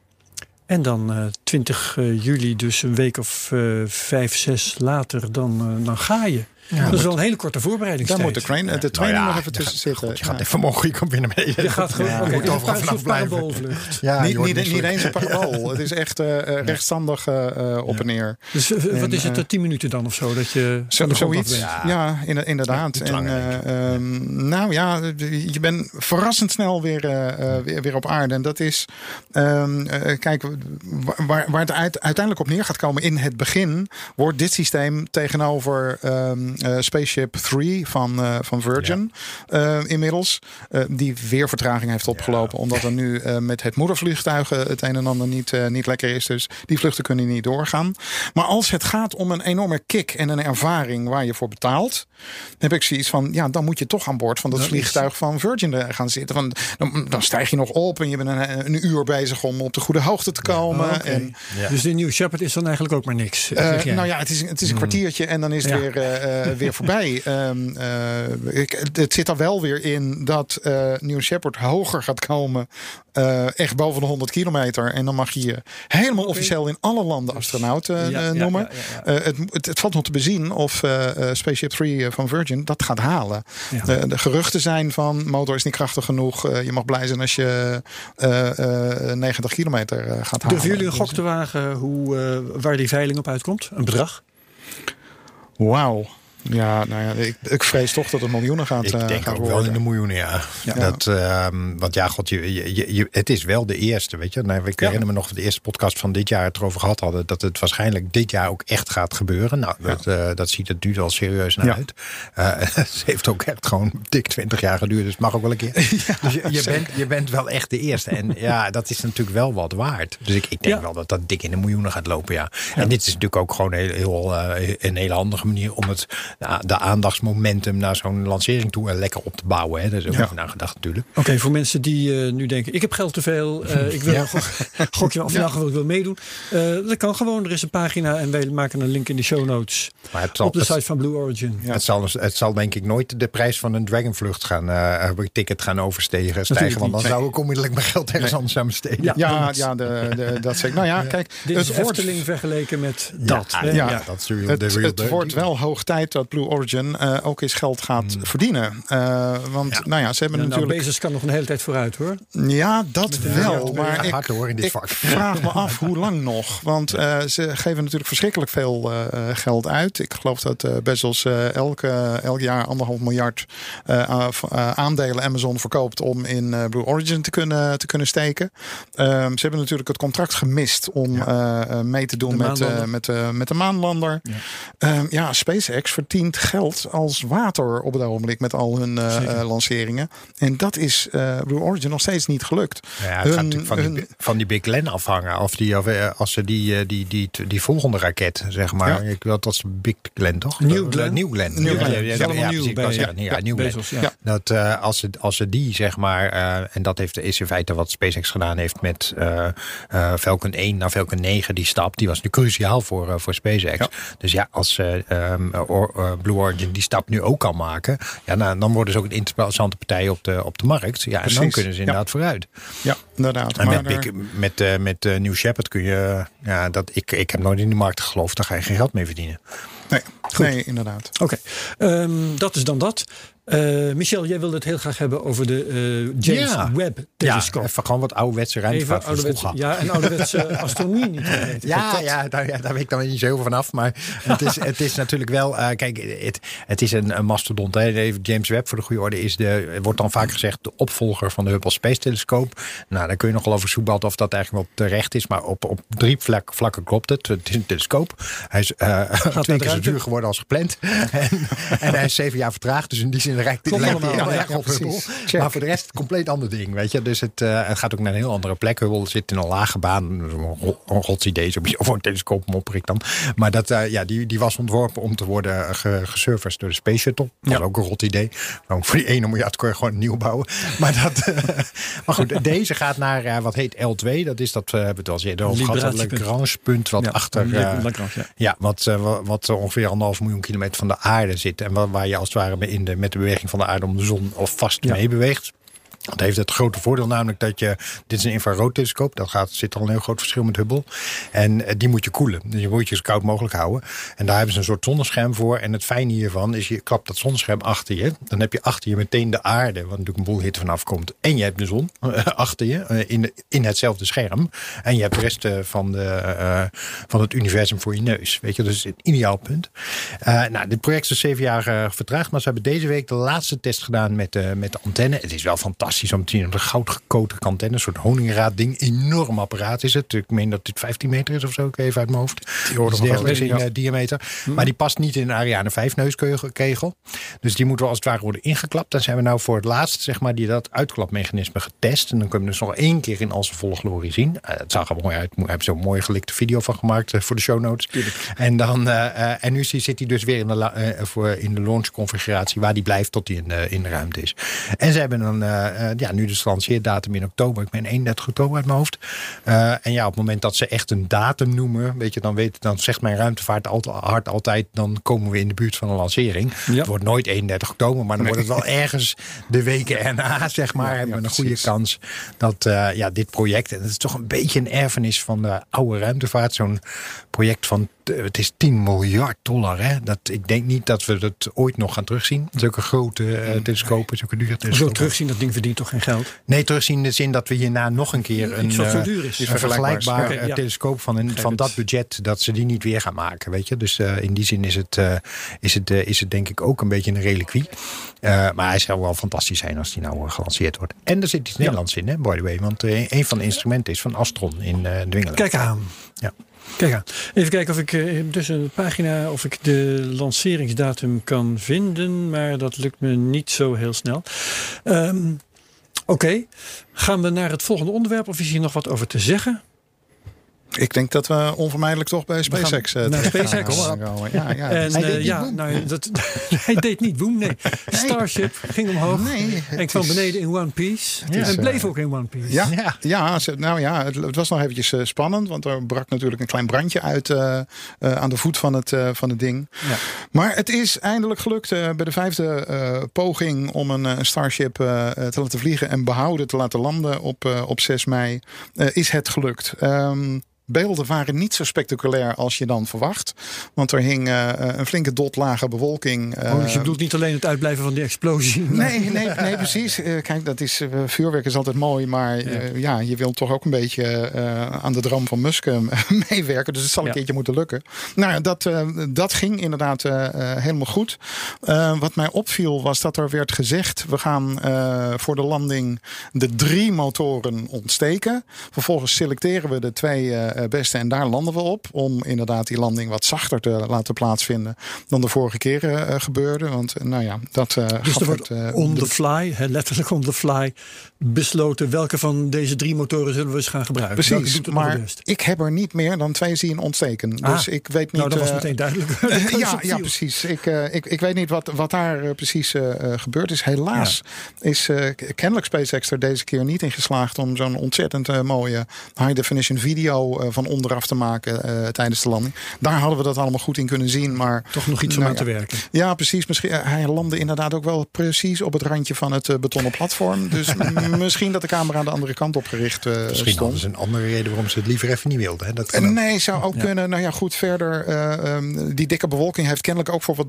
En dan eh, 20 eh, juli, dus een week of vijf, zes later, dan, dan ga je. Dat is wel een hele korte Daar voorbereidingstijd. moet de, crane, de training Nou ja, nog even tussen zitten. God, je gaat even omhoog, je komt weer naar beneden. Je gaat gewoon, Ja, moet overal een vanaf blijven. paraboolvlucht. Ja, niet, niet, niet eens een parabool. Het is echt eh, rechtstandig eh, eh, op en neer. Dus wat is het, eh, 10 minuten dan of zo? Dat je Zo, zoiets. Ja, in- inderdaad. en, eh, ehm, nou ja, je bent verrassend snel weer, weer, weer op aarde. En dat is, ehm, eh, kijk, waar, waar het uit- uiteindelijk op neer gaat komen in het begin, wordt dit systeem tegenover ehm, eh, Spaceship 3 van, eh, van Virgin eh, inmiddels, eh, die weer vertraging heeft opgelopen, omdat er nu eh, met het moedervliegtuig eh, het een en ander niet, eh, niet lekker is. Dus die vluchten kunnen niet doorgaan. Maar als het gaat om een enorme kick en een ervaring waar je voor betaalt, heb ik zoiets van, ja, dan moet je toch aan boord van dat Dat is- vliegtuig van Virgin gaan zitten. Van, dan, dan stijg je nog op en je bent een, een uur bezig om op de goede hoogte te komen. Oh, en, Ja. Dus de New Shepard is dan eigenlijk ook maar niks. eh, nou ja, het is, het is een kwartiertje en dan is het Ja. weer, eh, eh, weer voorbij. Ehm, eh, ik, het zit er wel weer in dat eh New Shepard hoger gaat komen. eh, echt boven de 100 kilometer. En dan mag je je helemaal officieel in alle landen astronaut eh, Ja, eh, ja, noemen. ja, ja, ja. Eh, het, het, het valt nog te bezien of Spaceship 3 van Virgin dat gaat halen. Ja. De, de geruchten zijn van motor is niet krachtig genoeg. eh, je mag blij zijn als je eh, eh, 90 kilometer eh, gaat halen. Durven jullie een gok te wagen hoe, eh, waar die veiling op uitkomt? Een bedrag? Wauw. Ja, nou ja, ik, ik vrees toch dat het miljoenen gaat, Ik eh, denk gaat ook worden. wel in de miljoenen, ja. Ja. Dat, ehm, want ja, god, je, je, je- het is wel de eerste, weet je. Nou, ik herinner me nog de eerste podcast van dit jaar het erover gehad hadden... dat het waarschijnlijk dit jaar ook echt gaat gebeuren. Nou, dat, eh, dat ziet het nu al serieus naar uit. Eh, het heeft ook echt gewoon dik 20 jaar geduurd, dus het mag ook wel een keer. dus je, je, bent, je bent wel echt de eerste. En ja, dat is natuurlijk wel wat waard. Dus ik, ik denk wel dat dat dik in de miljoenen gaat lopen, ja. En dit is natuurlijk ook gewoon heel, heel, een hele handige manier... om het, de, de aandachtsmomentum naar zo'n lancering toe eh, lekker op te bouwen. Hè. Daar is ook Ja. over nagedacht natuurlijk. Oké, voor mensen die eh, nu denken, ik heb geld te veel, eh, ik wil Ja. een gok- gokje of in elk geval ik wil meedoen. Eh, dat kan gewoon, er is een pagina en wij maken een link in de show notes Maar het zal, op de het, site van Blue Origin. Ja. het zal, het zal denk ik nooit de prijs van een Dragonvlucht gaan, eh ticket gaan overstegen, stijgen. Want dan zou ik onmiddellijk mijn geld ergens anders aan besteden. Ja. Ja, ja de, de, dat zeg ik. Nou ja, kijk, Dit het is wordt, vergeleken met dat. Ja, ja. ja, dat is real, het, de real het deal. wordt wel hoog tijd dat Blue Origin eh, ook eens geld gaat verdienen. Eh, want Ja. nou ja, ze hebben Ja, nou, natuurlijk... Bezos kan nog een hele tijd vooruit hoor. Ja, dat wel. Maar ik, hard hoor in dit ik vak. vraag me af hoe lang nog. Want eh, ze geven natuurlijk verschrikkelijk veel eh, eh, geld uit. Ik geloof dat eh Bezos eh, elke, elk jaar anderhalf miljard eh, eh, aandelen Amazon verkoopt om in eh, Blue Origin te kunnen, te kunnen steken. Ehm, ze hebben natuurlijk het contract gemist om eh, eh, mee te doen De met, eh, met, eh, met de maanlander. Ja. ja, SpaceX verdient geld als water op het ogenblik met al hun eh, eh, lanceringen. En dat is eh, Blue Origin nog steeds niet gelukt. Ja, het Hun- gaat natuurlijk van, die, van die Big Glen afhangen. Of, die, of eh, als ze die, eh, die, die, die, volgende raket, zeg maar. Ja. Ik wil dat is Big Glen, toch? New Eh, Glen. New Ja, Glen. ja, ja, New Glen. Bezos. Ja. Ja. Dat eh, als, ze, als ze die, zeg maar, eh, en dat heeft, is in feite wat SpaceX gedaan heeft met eh, eh, Falcon 1 naar Falcon 9, die stap, die was nu cruciaal voor, eh, voor SpaceX. Ja. Dus ja, als ze ehm, or- eh, Blue Origin die stap nu ook kan maken. Ja, nou, dan worden ze ook een interessante partij op de, op de markt. Ja, en dan kunnen ze ja. inderdaad vooruit. Ja, inderdaad. En Maar met, er- Big- met, eh, met eh, New Shepard kun je... Ja, dat, ik, ik heb nooit in die markt geloofd. Daar ga je geen geld mee verdienen. nee, nee, inderdaad. Oké, Ehm, dat is dan dat. Eh, Michel, jij wilde het heel graag hebben over de eh, James Ja. Webb Ja, telescoop. even gewoon wat ouderwetse ruimtevaart van vroeger. ja, en ouderwetse astronomie niet. Ja, ja, daar, ja, daar weet ik dan niet zo heel veel van af. Maar het is, het is natuurlijk wel. eh, kijk, het, het is een, een mastodont. Hè. James Webb voor de goede orde is de. wordt dan vaak gezegd de opvolger van de Hubble Space Telescoop. Nou, daar kun je nogal over soeballen of dat eigenlijk wel terecht is. Maar op, op drie vlak, vlakken klopt het. Het is een telescoop. Hij is eh, twee keer zo duur geworden als gepland. en, en hij is zeven jaar vertraagd. Dus in die zin rijkt lijkt heel Ja, erg op Hubble. Maar voor de rest een compleet ander ding. Weet je? Dus het, eh, het gaat ook naar een heel andere plek. Hubble zit in een lage baan. Een ro- Een godsidee, sowieso voor een telescoop mopper ik dan. Maar dat, eh, ja, die, die was ontworpen om te worden ge, gesurfaced door de Space Shuttle. Dat is ook een rot idee. Waarom voor die ene miljard kon je gewoon nieuw bouwen. Maar, dat, eh, maar goed, deze gaat naar wat heet L2. Dat is dat, we hebben het al eerder over gehad. Dat. Lagrange-punt wat Ja, achter... Lagrange, ja. ja, wat, wa- wat ongeveer anderhalf miljoen kilometer van de aarde zit. En waar, waar je als het ware in de, met de beweging van de aarde om de zon of vast Ja. mee beweegt. Dat heeft het grote voordeel namelijk dat je... Dit is een infraroodtelescoop. Dat gaat, zit al een heel groot verschil met Hubble. En eh, die moet je koelen. Dus je moet je zo koud mogelijk houden. En daar hebben ze een soort zonnescherm voor. En het fijne hiervan is je klapt dat zonnescherm achter je. Dan heb je achter je meteen de aarde. Waar natuurlijk een boel hitte vanaf komt. En je hebt de zon eh, achter je. eh, in, in hetzelfde scherm. En je hebt de rest van, de, van het universum voor je neus. Weet je, dus een ideaal punt. Nou, dit project is zeven jaar vertraagd. Maar ze hebben deze week de laatste test gedaan met, eh, met de antenne. Het is wel fantastisch om te zien. Een goudgekoten antenne. Een soort honingraad ding. Enorm apparaat is het. Ik meen dat dit 15 meter is of zo. Ik even uit mijn hoofd. Die orde van dergelijks in grootte, ja. eh, diameter. Maar die past niet in een Ariane 5 neuskegel. Dus die moeten wel als het ware worden ingeklapt. Dan zijn we nou voor het laatst zeg maar, die dat uitklapmechanisme getest. En dan kunnen we dus nog één keer in al zijn volle glorie zien. Eh, het zag er mooi uit. Ik heb zo'n mooie gelikte video van gemaakt eh, voor de show notes. En, dan, en nu zit hij dus weer in de, voor, in de launch configuratie waar die blijft tot hij in, de- in de ruimte is. En ze hebben dan eh, ja, nu dus de lanceerdatum in oktober. Ik ben 31 oktober uit mijn hoofd. Eh, en ja, op het moment dat ze echt een datum noemen, weet je, dan, weet, dan zegt mijn ruimtevaart altijd, hard altijd, dan komen we in de buurt van een lancering. Ja. Het wordt nooit 31 oktober, maar dan wordt het wel ergens de weken erna, zeg maar. hebben we een goede precies. kans dat eh, ja, dit project, en het is toch een beetje een erfenis van de oude ruimtevaart, zo'n project van het is 10 miljard dollar. Hè? Dat, ik denk niet dat we dat ooit nog gaan terugzien. Zulke grote eh, telescopen, zulke dure telescopen. terugzien, dat ding verdient toch geen geld? Nee, terugzien in de zin dat we hierna nog een keer een, zo eh, duur is. een vergelijkbaar ja. telescoop van, een, van dat budget, dat ze die niet weer gaan maken. Weet je? Dus eh, in die zin is het, eh, is, het, is het denk ik ook een beetje een reliquie. Maar hij zou wel fantastisch zijn als die nou gelanceerd wordt. En er zit iets Nederlands in, hè, by the way. Want een van de instrumenten is van Astron in Dwingelen. Kijk aan. Ja. Kijk aan. Even kijken of ik tussen de pagina of ik de lanceringsdatum kan vinden, maar dat lukt me niet zo heel snel. Ehm, Oké, gaan we naar het volgende onderwerp of is hier nog wat over te zeggen? Ik denk dat we onvermijdelijk toch bij SpaceX gaan eh, naar SpaceX. gaan komen. Ja, ja. en hij eh, deed ja, nou, dat, hij deed niet boem, nee. Starship ging omhoog Nee, en kwam is- beneden in One Piece. is, en bleef eh, ook in One Piece. Ja, Ja. nou ja, het, het was nog eventjes eh, spannend. Want er brak natuurlijk een klein brandje uit eh, eh, aan de voet van het, eh, van het ding. Ja. Maar het is eindelijk gelukt eh, bij de vijfde eh, poging om een, eh, Starship eh, eh, te laten vliegen en behouden te laten landen op, eh, op 6 mei. eh, is het gelukt. Ehm, Beelden waren niet zo spectaculair als je dan verwacht. Want er hing eh, een flinke dot lage bewolking. eh, Oh, dus je bedoelt niet alleen het uitblijven van die explosie. Nee, nee, nee, precies. Eh, kijk, dat is, eh, vuurwerk is altijd mooi, maar eh, ja. je wilt toch ook een beetje eh, aan de droom van Musk eh, meewerken. Dus het zal een Ja. keertje moeten lukken. Nou, ja, dat, eh, dat ging inderdaad eh, eh, helemaal goed. Eh, wat mij opviel was dat er werd gezegd: we gaan eh, voor de landing de drie motoren ontsteken. Vervolgens selecteren we de twee eh, beste en daar landen we op. Om inderdaad die landing wat zachter te laten plaatsvinden dan de vorige keren eh, gebeurde. Want eh, nou ja, dat eh Dus er wordt het, eh, on the fly, hè, letterlijk on the fly, besloten welke van deze drie motoren zullen we eens gaan gebruiken. Precies, maar ik heb er niet meer dan twee zien ontsteken. Ah, dus ik weet niet. nou, dat was eh, meteen duidelijk. Ja, ja, precies. Ik, eh, ik, ik weet niet wat, wat daar eh, precies eh, eh, gebeurd is. Helaas is eh, kennelijk SpaceX er deze keer niet in geslaagd om zo'n ontzettend eh, mooie high definition video eh, van onderaf te maken eh, tijdens de landing. Daar hadden we dat allemaal goed in kunnen zien. Maar Toch nog iets om Nou aan te werken. ja, precies. Misschien, eh, hij landde inderdaad ook wel precies op het randje van het eh, betonnen platform. Dus misschien dat de camera aan de andere kant op gericht eh, Misschien stond. ze een andere reden waarom ze het liever even niet wilden. Hè? Dat kan Eh, ook. Nee, zou ook kunnen. Nou ja, goed, verder. eh, ehm, die dikke bewolking heeft kennelijk ook voor wat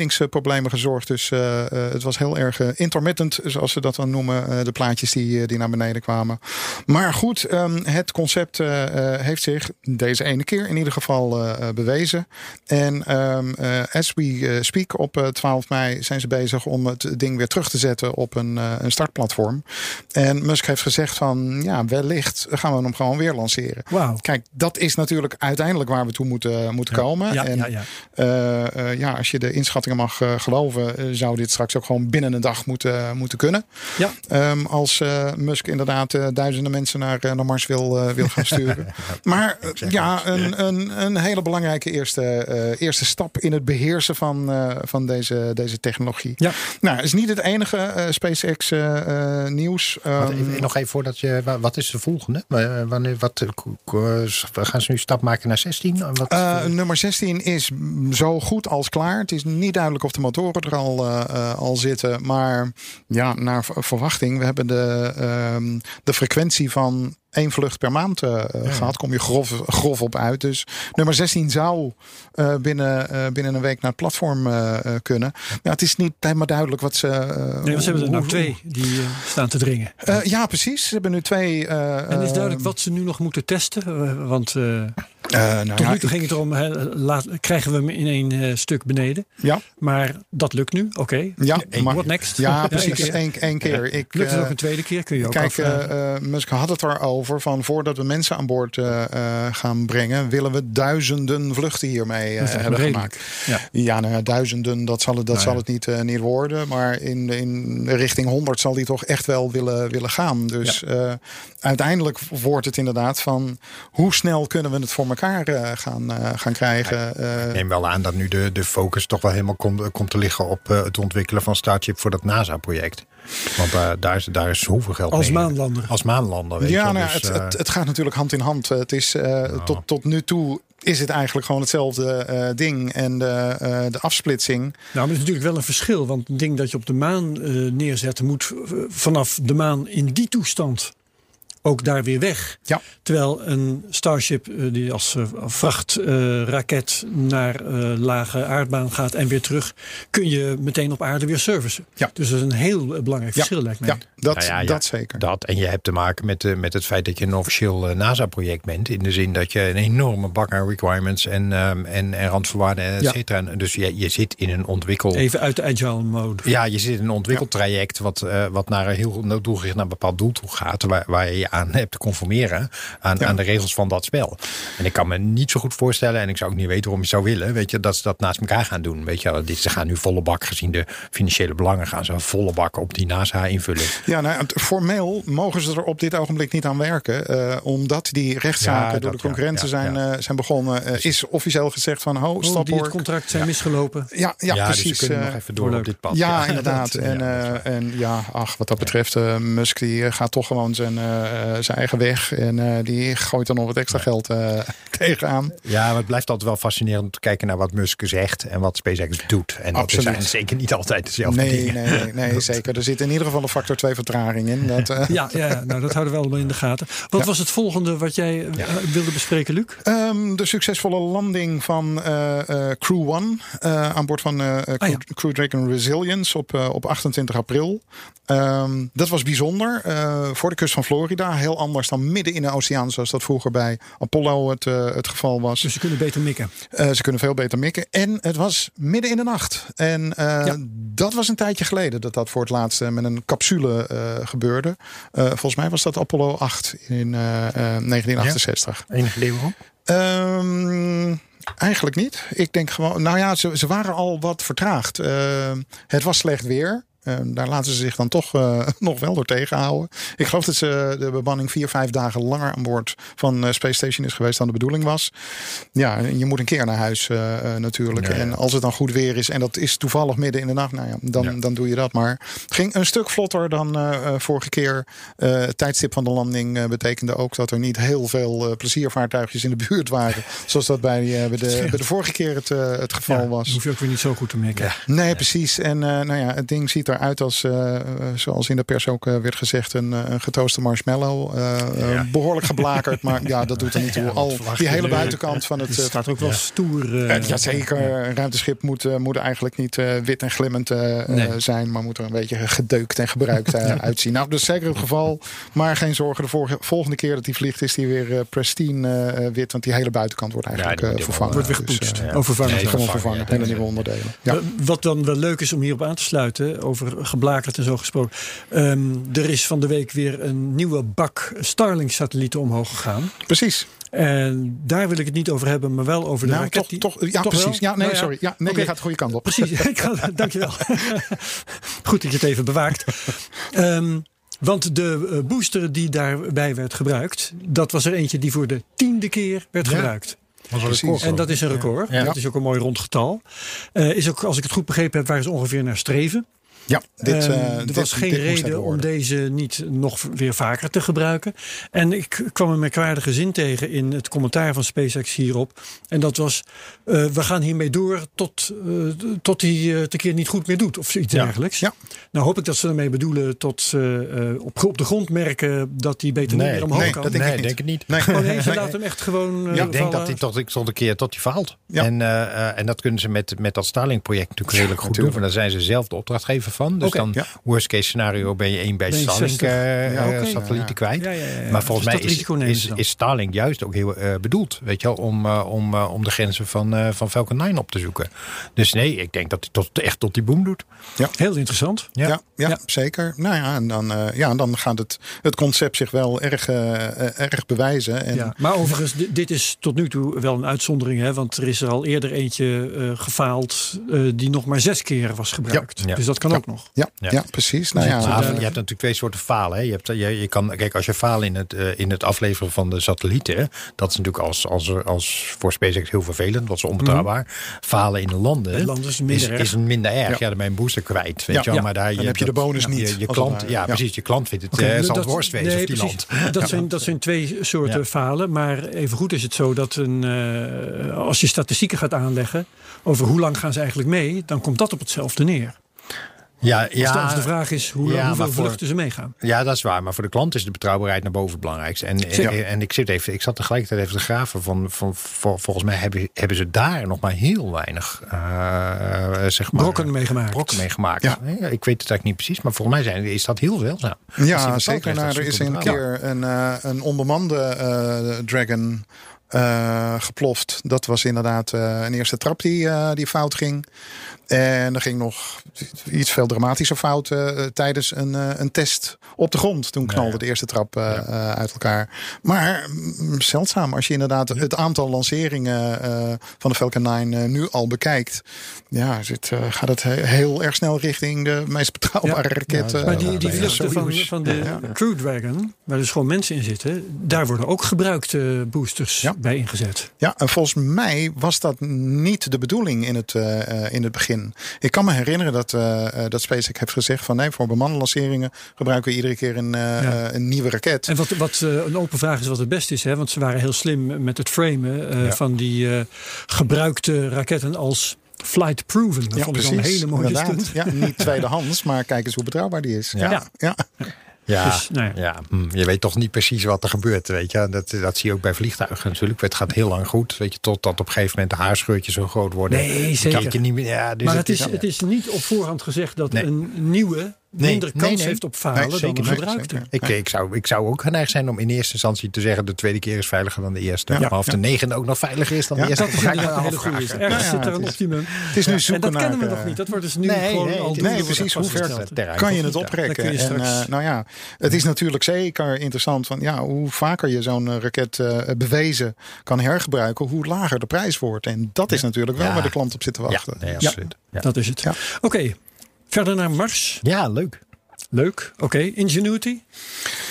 verbindingsproblemen gezorgd. Dus eh, eh, het was heel erg eh, intermittent, zoals ze dat dan noemen. eh, de plaatjes die, eh, die naar beneden kwamen. Maar goed, ehm, het concept eh, eh, heeft zich deze ene keer in ieder geval eh, eh, bewezen. En eh, as we speak op eh, 12 mei zijn ze bezig om het ding weer terug te zetten op een, een startplatform. En Musk heeft gezegd van ja, wellicht gaan we hem gewoon weer lanceren. Kijk, dat is natuurlijk uiteindelijk waar we toe moeten, moeten komen. Ja, en ja, ja. ja, als je de inschattingen mag geloven, zou dit straks ook gewoon binnen een dag moeten, moeten kunnen. Ja. Ehm, als Musk inderdaad duizenden mensen naar, naar Mars wil, wil gaan sturen. Maar eh, ja, een, een, een hele belangrijke eerste, eh, eerste stap in het beheersen van, eh, van deze, deze technologie. Ja. Nou, het is niet het enige SpaceX nieuws. Wat, Ehm, even, nog even voordat je. wa- Wat is de volgende? Wa- Wanneer, wat, gaan ze nu stap maken naar 16? Wat, Eh, nummer 16 is zo goed als klaar. Het is niet duidelijk of de motoren er al, al zitten. Maar ja, naar verwachting. We hebben de, ehm, de frequentie van één vlucht per maand eh, gehad. Kom je grof, grof op uit. Dus nummer 16 zou eh, binnen, binnen een week naar het platform kunnen. Ja, het is niet helemaal duidelijk wat ze... Nee, ze hebben er nou twee die staan te dringen. Ja, precies. Ze hebben nu twee... En is duidelijk wat ze nu nog moeten testen? Want nou tot ja, nu toe ging het erom, laat, krijgen we hem in één stuk beneden. Ja, Maar dat lukt nu, oké. ja, What next? Ja, precies. één keer. Eén één keer. Ik, Lukt het ook een tweede keer? Kun je ook Kijk, Musk had het van voordat we mensen aan boord eh, eh, gaan brengen, willen we duizenden vluchten hiermee eh, hebben redelijk. gemaakt. Ja. Ja, nou ja, duizenden, dat zal het, dat Nou zal ja. het niet, niet worden. Maar in, in richting 100 zal die toch echt wel willen, willen gaan. Dus eh, uiteindelijk wordt het inderdaad van hoe snel kunnen we het voor elkaar eh, gaan, eh, gaan krijgen. Eh, Ik neem wel aan dat nu de, de focus toch wel helemaal komt, komt te liggen op het ontwikkelen van Starship voor dat NASA-project. Want eh, daar, is, daar is zoveel geld Als mee. maanlander. Als maanlander, weet ja, nou, ja, Dus, het, eh, het, het gaat natuurlijk hand in hand. Het is eh, tot, tot nu toe is het eigenlijk gewoon hetzelfde eh, ding. En de, eh, de afsplitsing. Nou, maar er is natuurlijk wel een verschil. Want een ding dat je op de maan eh, neerzet, moet vanaf de maan in die toestand ook daar weer weg. Ja. Terwijl een Starship eh, die als eh, vrachtraket naar eh, lage aardbaan gaat en weer terug, kun je meteen op aarde weer servicen. Ja. Dus dat is een heel belangrijk Ja, verschil, lijkt mij. ja dat, Nou ja, ja, dat zeker. Dat. En je hebt te maken met, eh, met het feit dat je een officieel NASA-project bent. In de zin dat je een enorme bak aan requirements en, ehm, en, en randvoorwaarden, et cetera. Dus je, je zit in een ontwikkel... Even uit de agile mode. Ja, je zit in een ontwikkeltraject wat, eh, wat naar een heel doelgericht naar een bepaald doel toe gaat. Waar, waar je je aan hebt te conformeren aan, Ja. aan de regels van dat spel. En ik kan me niet zo goed voorstellen, en ik zou ook niet weten waarom je zou willen, weet je, dat ze dat naast elkaar gaan doen. Weet je, wel. Dit- ze gaan nu volle bak, gezien de financiële belangen, gaan ze een volle bak op die NASA invullen. Ja, nou, formeel mogen ze er op dit ogenblik niet aan werken. eh, omdat die rechtszaken Ja, door dat de concurrenten ja, zijn, ja. eh, zijn begonnen. eh, is officieel gezegd van, ho, Oh, die stop het contract zijn misgelopen. Ja, ja, dus precies. ze kunnen nog even door leuk. op dit pad. Ja, inderdaad. en, eh, en ja, ach, wat dat betreft, eh, Musk die gaat toch gewoon zijn, eh, zijn eigen weg. En eh, die gooit er nog wat extra geld eh, tegenaan. Ja, maar het blijft altijd wel fascinerend om te kijken naar wat Musk zegt en wat SpaceX doet. En dat Absoluut. zijn zeker niet altijd dezelfde Nee, dingen. nee, nee, nee, zeker. Er zit in ieder geval een factor 2 vertraging in. Dat, eh, Ja, ja, nou dat houden we allemaal in de gaten. Wat Ja. was het volgende wat jij eh, wilde bespreken, Luc? Ehm, de succesvolle landing van eh, eh, Crew One eh, aan boord van eh, eh, Crew, Ah, ja. Crew Dragon Resilience op, eh, op 28 april. Ehm, dat was bijzonder eh, voor de kust van Florida. Heel anders dan midden in de oceaan, zoals dat vroeger bij Apollo het, eh, het geval was. Dus ze kunnen beter mikken. Eh, ze kunnen veel beter mikken. En het was midden in de nacht. En eh, Ja. dat was een tijdje geleden dat dat voor het laatst met een capsule gebeurde. Volgens mij was dat Apollo 8 in eh, eh, 1968. Enige idee waarom? Ehm, eigenlijk niet. Ik denk gewoon, nou ja, ze, ze waren al wat vertraagd. Het was slecht weer. Eh, daar laten ze zich dan toch eh, nog wel door tegenhouden. Ik geloof dat ze de bemanning vier, vijf dagen langer aan boord van eh, Space Station is geweest dan de bedoeling was. Ja, je moet een keer naar huis eh, natuurlijk. Ja, ja. En als het dan goed weer is en dat is toevallig midden in de nacht, nou ja, dan, Ja. dan doe je dat maar. Het ging een stuk vlotter dan vorige keer. Het tijdstip van de landing betekende ook dat er niet heel veel pleziervaartuigjes in de buurt waren. Zoals dat bij, bij, de, bij de vorige keer het, het geval was. hoef je ook weer niet zo goed te merken. Nee, precies. En nou ja, het ding ziet eruit als, eh, zoals in de pers ook eh, werd gezegd, een, eh, een getooste marshmallow. Eh, eh, Ja. behoorlijk geblakerd, maar ja, dat doet er niet toe. Al die hele nu? buitenkant van het... Het staat ook wel stoer. eh, Jazeker, een ruimteschip moet, moet eigenlijk niet eh, wit en glimmend Nee. zijn, maar moet er een beetje gedeukt en gebruikt uitzien. Nou, dat is zeker het geval, maar geen zorgen. De vorige- volgende keer dat die vliegt is die weer pristine wit, want die hele buitenkant wordt eigenlijk die wordt vervangen. wordt weer Dus, gepoetst. eh, ja. Vervangen. Nee, gewoon vervangen, ja, hele nieuwe onderdelen. Ja. Wat dan wel leuk is om hierop aan te sluiten, over geblakerd en zo gesproken. Ehm, er is van de week weer een nieuwe bak Starlink-satellieten omhoog gegaan. Precies. En daar wil ik het niet over hebben, maar wel over de Nou, raket. toch, die- toch, ja, toch precies. wel? Ja, nee, Nou sorry. Ja, nee, Oké. je gaat de goede kant op. Precies, dankjewel. Goed dat je het even bewaakt. Ehm, want de eh, booster die daarbij werd gebruikt, dat was er eentje die voor de tiende keer werd Ja. gebruikt. Record, En dat is een record. Ja. Dat is ook een mooi rond getal. Eh, is ook, als ik het goed begrepen heb, waren ze ongeveer naar streven. Ja, dit, Ehm, eh, er dit- was geen dit reden om deze niet nog weer vaker te gebruiken. En ik kwam een merkwaardige zin tegen in het commentaar van SpaceX hierop. En dat was, eh, we gaan hiermee door tot, eh, tot hij eh, het een keer niet goed meer doet. Of iets Ja. dergelijks. Ja. Nou hoop ik dat ze ermee bedoelen tot ze eh, op, op de grond merken dat hij beter niet meer omhoog nee, kan. dat denk nee, ik niet. denk het niet. Nee, Oh nee, ze nee. laten hem echt gewoon Ja, ik denk dat hij tot, ik tot een keer tot hij faalt. Ja. En, eh, eh, en dat kunnen ze met, met dat Starlink-project natuurlijk redelijk goed natuurlijk. doen. Want daar zijn ze zelf de opdrachtgever van. Dus dan, ja. worst case scenario, ben je één bij Ben je 60. Starlink-satellieten Ja, oké. Ja, ja. kwijt. Ja, ja, ja, ja. Maar volgens Dus mij is, is, Starlink juist ook heel eh, bedoeld. Weet je wel, om, eh, om, eh, om de grenzen van, eh, van Falcon 9 op te zoeken. Dus nee, ik denk dat hij tot, echt tot die boom doet. Heel interessant. Ja, ja, Ja. zeker. Nou ja, en dan, eh, ja, dan gaat het, het concept zich wel erg, eh, eh, erg bewijzen. En, Ja, maar overigens, di- dit is tot nu toe wel een uitzondering. Hè, want er is er al eerder eentje eh, gefaald eh, die nog maar zes keer was gebruikt. Ja, ja. Dus dat kan Ja. Ook nog. ja, ja. Ja. precies. Nou ja, je eh, hebt natuurlijk twee soorten falen. Hè. Je, hebt, je, je kan, kijk, als je falen in het, eh, in het afleveren van de satellieten, hè, dat is natuurlijk als, als, als voor SpaceX heel vervelend, wat ze onbetrouwbaar. Falen in de landen, landen is het minder erg. is minder erg. Ja, Ja. dan ben je een booster kwijt. Weet Ja. je wel. Maar daar, Dan heb je de bonus niet, Je, klant, ja, Ja. precies. Je klant vindt het, Oké, eh, dat- worst wezen nee, of die precies. land. Dat, zijn, dat zijn twee soorten Ja. falen. Maar even goed is het zo dat een, eh, als je statistieken gaat aanleggen over hoe lang gaan ze eigenlijk mee, dan komt dat op hetzelfde neer. Ja, Als, de, als de vraag is hoe, Ja, hoeveel voor- vluchten ze meegaan. Ja, dat is waar. Maar voor de klant is de betrouwbaarheid naar boven het belangrijkste. En, en, en ik, zit even, ik zat tegelijkertijd even te graven van, van, vol- volgens mij hebben, hebben ze daar nog maar heel weinig eh, zeg maar, Brokken meegemaakt. brokken meegemaakt. Ja. Ik weet het eigenlijk niet precies, maar volgens mij zijn, is dat heel zeldzaam. Die Ja, zeker. Nou, er is een keer een, eh, een onbemande eh, Dragon eh, geploft. Dat was inderdaad eh, een eerste trap die, eh, die fout ging. En er ging nog iets veel dramatischer fout eh, tijdens een, eh, een test op de grond. Toen knalde ja. de eerste trap eh, eh, uit elkaar. Maar mm, zeldzaam als je inderdaad het aantal lanceringen eh, van de Falcon 9 eh, nu al bekijkt. Ja, zit, eh, gaat het he- heel erg snel richting de meest betrouwbare Ja. raket. Ja, eh, Maar die, die ja, vluchten van, van de Ja. Crew Dragon, waar dus gewoon mensen in zitten, daar worden ook gebruikte boosters Ja. bij ingezet. Ja, en volgens mij was dat niet de bedoeling in het, eh, eh, in het begin. Ik kan me herinneren dat, eh eh, dat SpaceX heeft gezegd van nee, voor bemande lanceringen gebruiken we iedere keer een, eh, Ja. een nieuwe raket. En wat, wat een open vraag is wat het beste is, hè? want ze waren heel slim met het framen eh, Ja. van die eh, gebruikte raketten als flight proven. Dat ja, vond ik wel een hele mooie stunt. Ja, niet tweedehands, maar kijk eens hoe betrouwbaar die is. Ja. Ja. Ja. Ja, Dus, nou ja. ja. hm, je weet toch niet precies wat er gebeurt. Weet je? Dat, dat zie je ook bij vliegtuigen natuurlijk. Het gaat heel lang goed. Weet je, totdat op een gegeven moment de haarscheurtjes zo groot worden. Nee, zeker. je niet meer. Ja, dus maar het is, het is niet op voorhand gezegd dat Nee. een nieuwe minder nee, kans nee. heeft op falen Nee, dan zeker een niet. gebruikte. Zeker. Ik, ik, zou, ik zou ook geneigd zijn om in eerste instantie te zeggen... de tweede keer is veiliger dan de eerste. Ja. maar of de negende ook nog veiliger is dan Ja, de eerste... Dat is ga ik me inderdaad een hele goede. Ergens Ja, zit er het een is- optimum. Het is nu En zoeken dat kennen we nog eh, niet. Dat wordt dus nu Nee, gewoon nee, al nee, precies. Hoe ver kan je het oprekken? Dan En eh, nou ja, het is natuurlijk zeker interessant van ja, hoe vaker je zo'n eh, raket eh, bewezen kan hergebruiken, hoe lager de prijs wordt. En dat is natuurlijk wel waar de klant op zit te Ja, wachten. Ja. Dat is het. Ja. Oké. Verder naar Mars. Ja, leuk. Leuk. Oké, Ingenuity.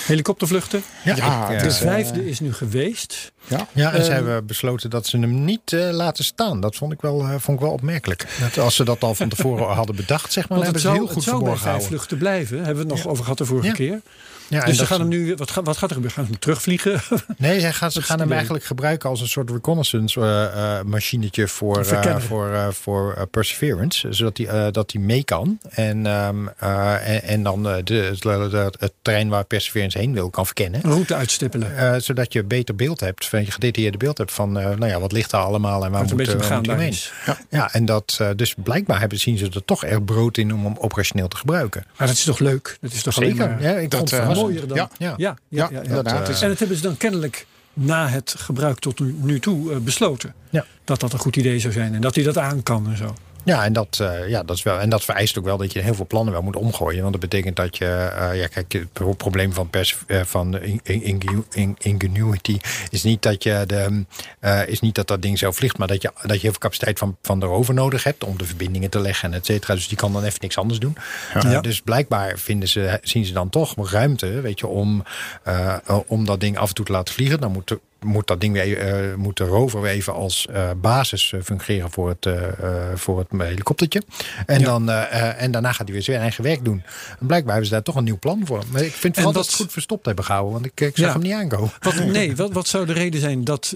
Helikoptervluchten. Ja, eh, De dus, vijfde is nu geweest. Ja. ja en ze eh, hebben besloten dat ze hem niet eh, laten staan. Dat vond ik wel, eh, vond ik wel opmerkelijk. Dat als ze dat al van tevoren hadden bedacht, zeg maar, hebben ze heel goed het zou bij vijf vluchten blijven. Hebben we het nog Ja. over gehad de vorige Ja. keer. Ja, en dus ze gaan hem nu. Wat, gaat- wat gaat er gebeuren? Gaan ze hem terugvliegen? Nee, zij gaan, ze gaan hem eigenlijk gebruiken als een soort reconnaissance eh, eh, machinetje voor, eh, voor, eh, voor Perseverance. Zodat hij eh, dat hij mee kan. En, ehm, eh, en, en dan eh, de, het, terrein waar Perseverance heen wil kan verkennen. Een route uitstippelen. Eh, zodat je beter beeld hebt, van je gedetailleerde beeld hebt van, eh, nou ja, wat ligt daar allemaal en waar een moet, waar moet je heen. is. Ja, en dat, eh, dus blijkbaar hebben, zien ze er toch erg brood in om hem operationeel te gebruiken. Maar dat is toch leuk? Dat is toch maar ja, ik dat, mooier dan. Ja. Ja. ja, ja, Ja, ja, ja. inderdaad. is- En dat hebben ze dan kennelijk na het gebruik tot nu, nu toe eh, besloten. Ja. Dat dat een goed idee zou zijn en dat hij dat aan kan en zo. Ja, en dat, eh, ja, dat is wel. En dat vereist ook wel dat je heel veel plannen wel moet omgooien. Want dat betekent dat je. eh, ja, kijk, het pro- probleem van, pers, eh, van in- in- in- Ingenuity is niet dat je de, is niet dat dat ding zelf vliegt, maar dat je, dat je heel veel capaciteit van, van de rover nodig hebt om de verbindingen te leggen en et cetera. Dus die kan dan even niks anders doen. Ja. Dus blijkbaar vinden ze, zien ze dan toch ruimte, weet je, om, om dat ding af en toe te laten vliegen. Dan moet de- moet dat ding weer, eh, moet de rover weer even als eh, basis eh, fungeren voor het, voor het helikoptertje. En, dan, en daarna gaat hij weer zijn eigen werk doen. En blijkbaar hebben ze daar toch een nieuw plan voor. Maar ik vind vooral dat ze het goed verstopt hebben gehouden. Want ik, ik zag Ja. hem niet aankomen. Wat, nee, wat, wat zou de reden zijn dat,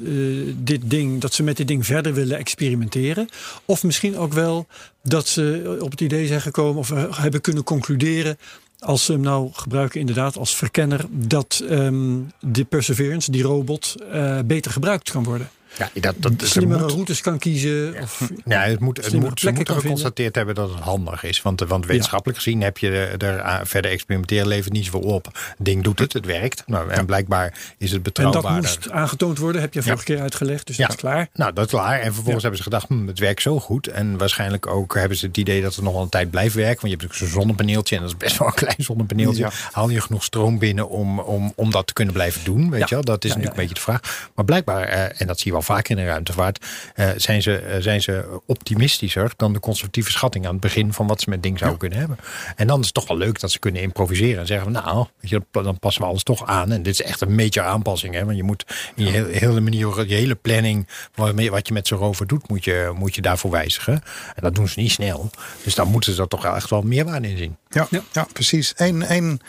dit ding, dat ze met dit ding verder willen experimenteren? Of misschien ook wel dat ze op het idee zijn gekomen of hebben kunnen concluderen. Als ze hem nou gebruiken inderdaad als verkenner, dat ehm de Perseverance, die robot, eh, beter gebruikt kan worden. Ja, dat, dat, ze Slimmere moet- routes kan kiezen. Of, Ja, het moet, het moet, ze moeten vinden. geconstateerd hebben dat het handig is. Want, want wetenschappelijk gezien heb je er aan- verder experimenteren levert niet zoveel op. Ding doet het, het werkt. Nou, en blijkbaar is het en betrouwbaar. dat moest aangetoond worden, heb je vorige keer uitgelegd. Dus Ja. dat is klaar. Nou, dat is klaar. En vervolgens Ja. hebben ze gedacht, hm, het werkt zo goed. En waarschijnlijk ook hebben ze het idee dat het nog wel een tijd blijft werken. Want je hebt natuurlijk zo'n zonnepaneeltje. En dat is best wel een klein zonnepaneeltje. Ja. Haal je genoeg stroom binnen om, om, om dat te kunnen blijven doen? Weet Ja. je wel? Dat is Ja, natuurlijk ja, een beetje de vraag. Maar blijkbaar, eh, en dat zie je wel vaak in de ruimtevaart... eh, zijn, ze, eh, zijn ze optimistischer dan de conservatieve schatting aan het begin... van wat ze met ding zouden kunnen hebben. En dan is het toch wel leuk dat ze kunnen improviseren. En zeggen, van, nou, weet je, dan passen we alles toch aan. En dit is echt een major aanpassing. Hè? Want je moet in je hele, hele manier, je hele planning... wat je met zo'n rover doet, moet je, moet je daarvoor wijzigen. En dat doen ze niet snel. Dus daar moeten ze er toch echt wel meerwaarde in zien. Ja, Ja. ja. precies. Eén,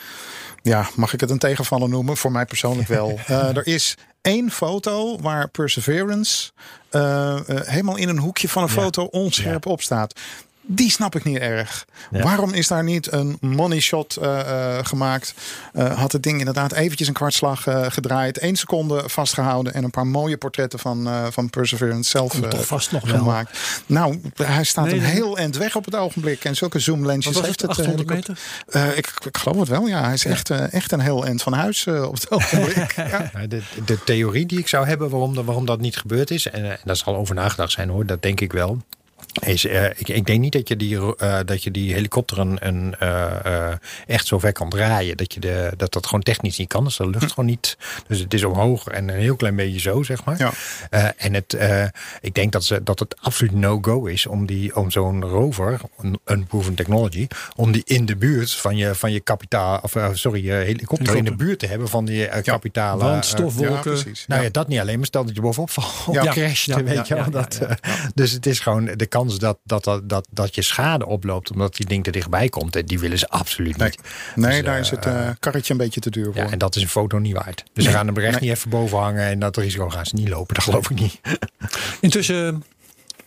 ja, mag ik het een tegenvaller noemen? Voor mij persoonlijk wel. Eh, er is één foto waar Perseverance eh, eh, helemaal in een hoekje van een foto onscherp op staat. Die snap ik niet erg. Ja. Waarom is daar niet een money shot eh, eh, gemaakt? Eh, had het ding inderdaad eventjes een kwartslag eh, gedraaid. één seconde vastgehouden. En een paar mooie portretten van, eh, van Perseverance zelf toch vast nog wel. gemaakt. Nou, hij staat Nee, een nee. heel eind weg op het ogenblik. En zulke zoomlensjes Wat was heeft het, het. eh, 800 helikopter. meter? Eh, ik, ik geloof het wel, ja. Hij is echt, eh, echt een heel eind van huis eh, op het ogenblik. ja. De, de theorie die ik zou hebben waarom, de- waarom dat niet gebeurd is, en, en daar zal over nagedacht zijn hoor, dat denk ik wel. Is, eh, ik, ik denk niet dat je die, eh, dat je die helikopter een, een, eh, echt zo ver kan draaien. Dat, je de, dat dat gewoon technisch niet kan. Dus de lucht gewoon niet. Dus het is omhoog en een heel klein beetje zo, zeg maar. Ja. En het, ik denk dat, ze, dat het absoluut no-go is om, die, om zo'n rover, een unproven technology, om die in de buurt van je, van je kapitaal, of sorry, je helikopter in de buurt te hebben van die. Want ja, stofwolken. nou ja, dat niet alleen, maar stel dat je bovenop valt, Ja. crasht, weet je wel. dat, Dus het is gewoon de kans dat, dat, dat, dat, dat je schade oploopt omdat die ding er dichtbij komt, eh, die willen ze absoluut Nee, niet. nee Dus, daar eh, is het eh, karretje een beetje te duur voor. Ja, en dat is een foto niet waard. Dus ze gaan hem er echt niet even boven hangen en dat risico gaan ze niet lopen, dat geloof ik niet. Intussen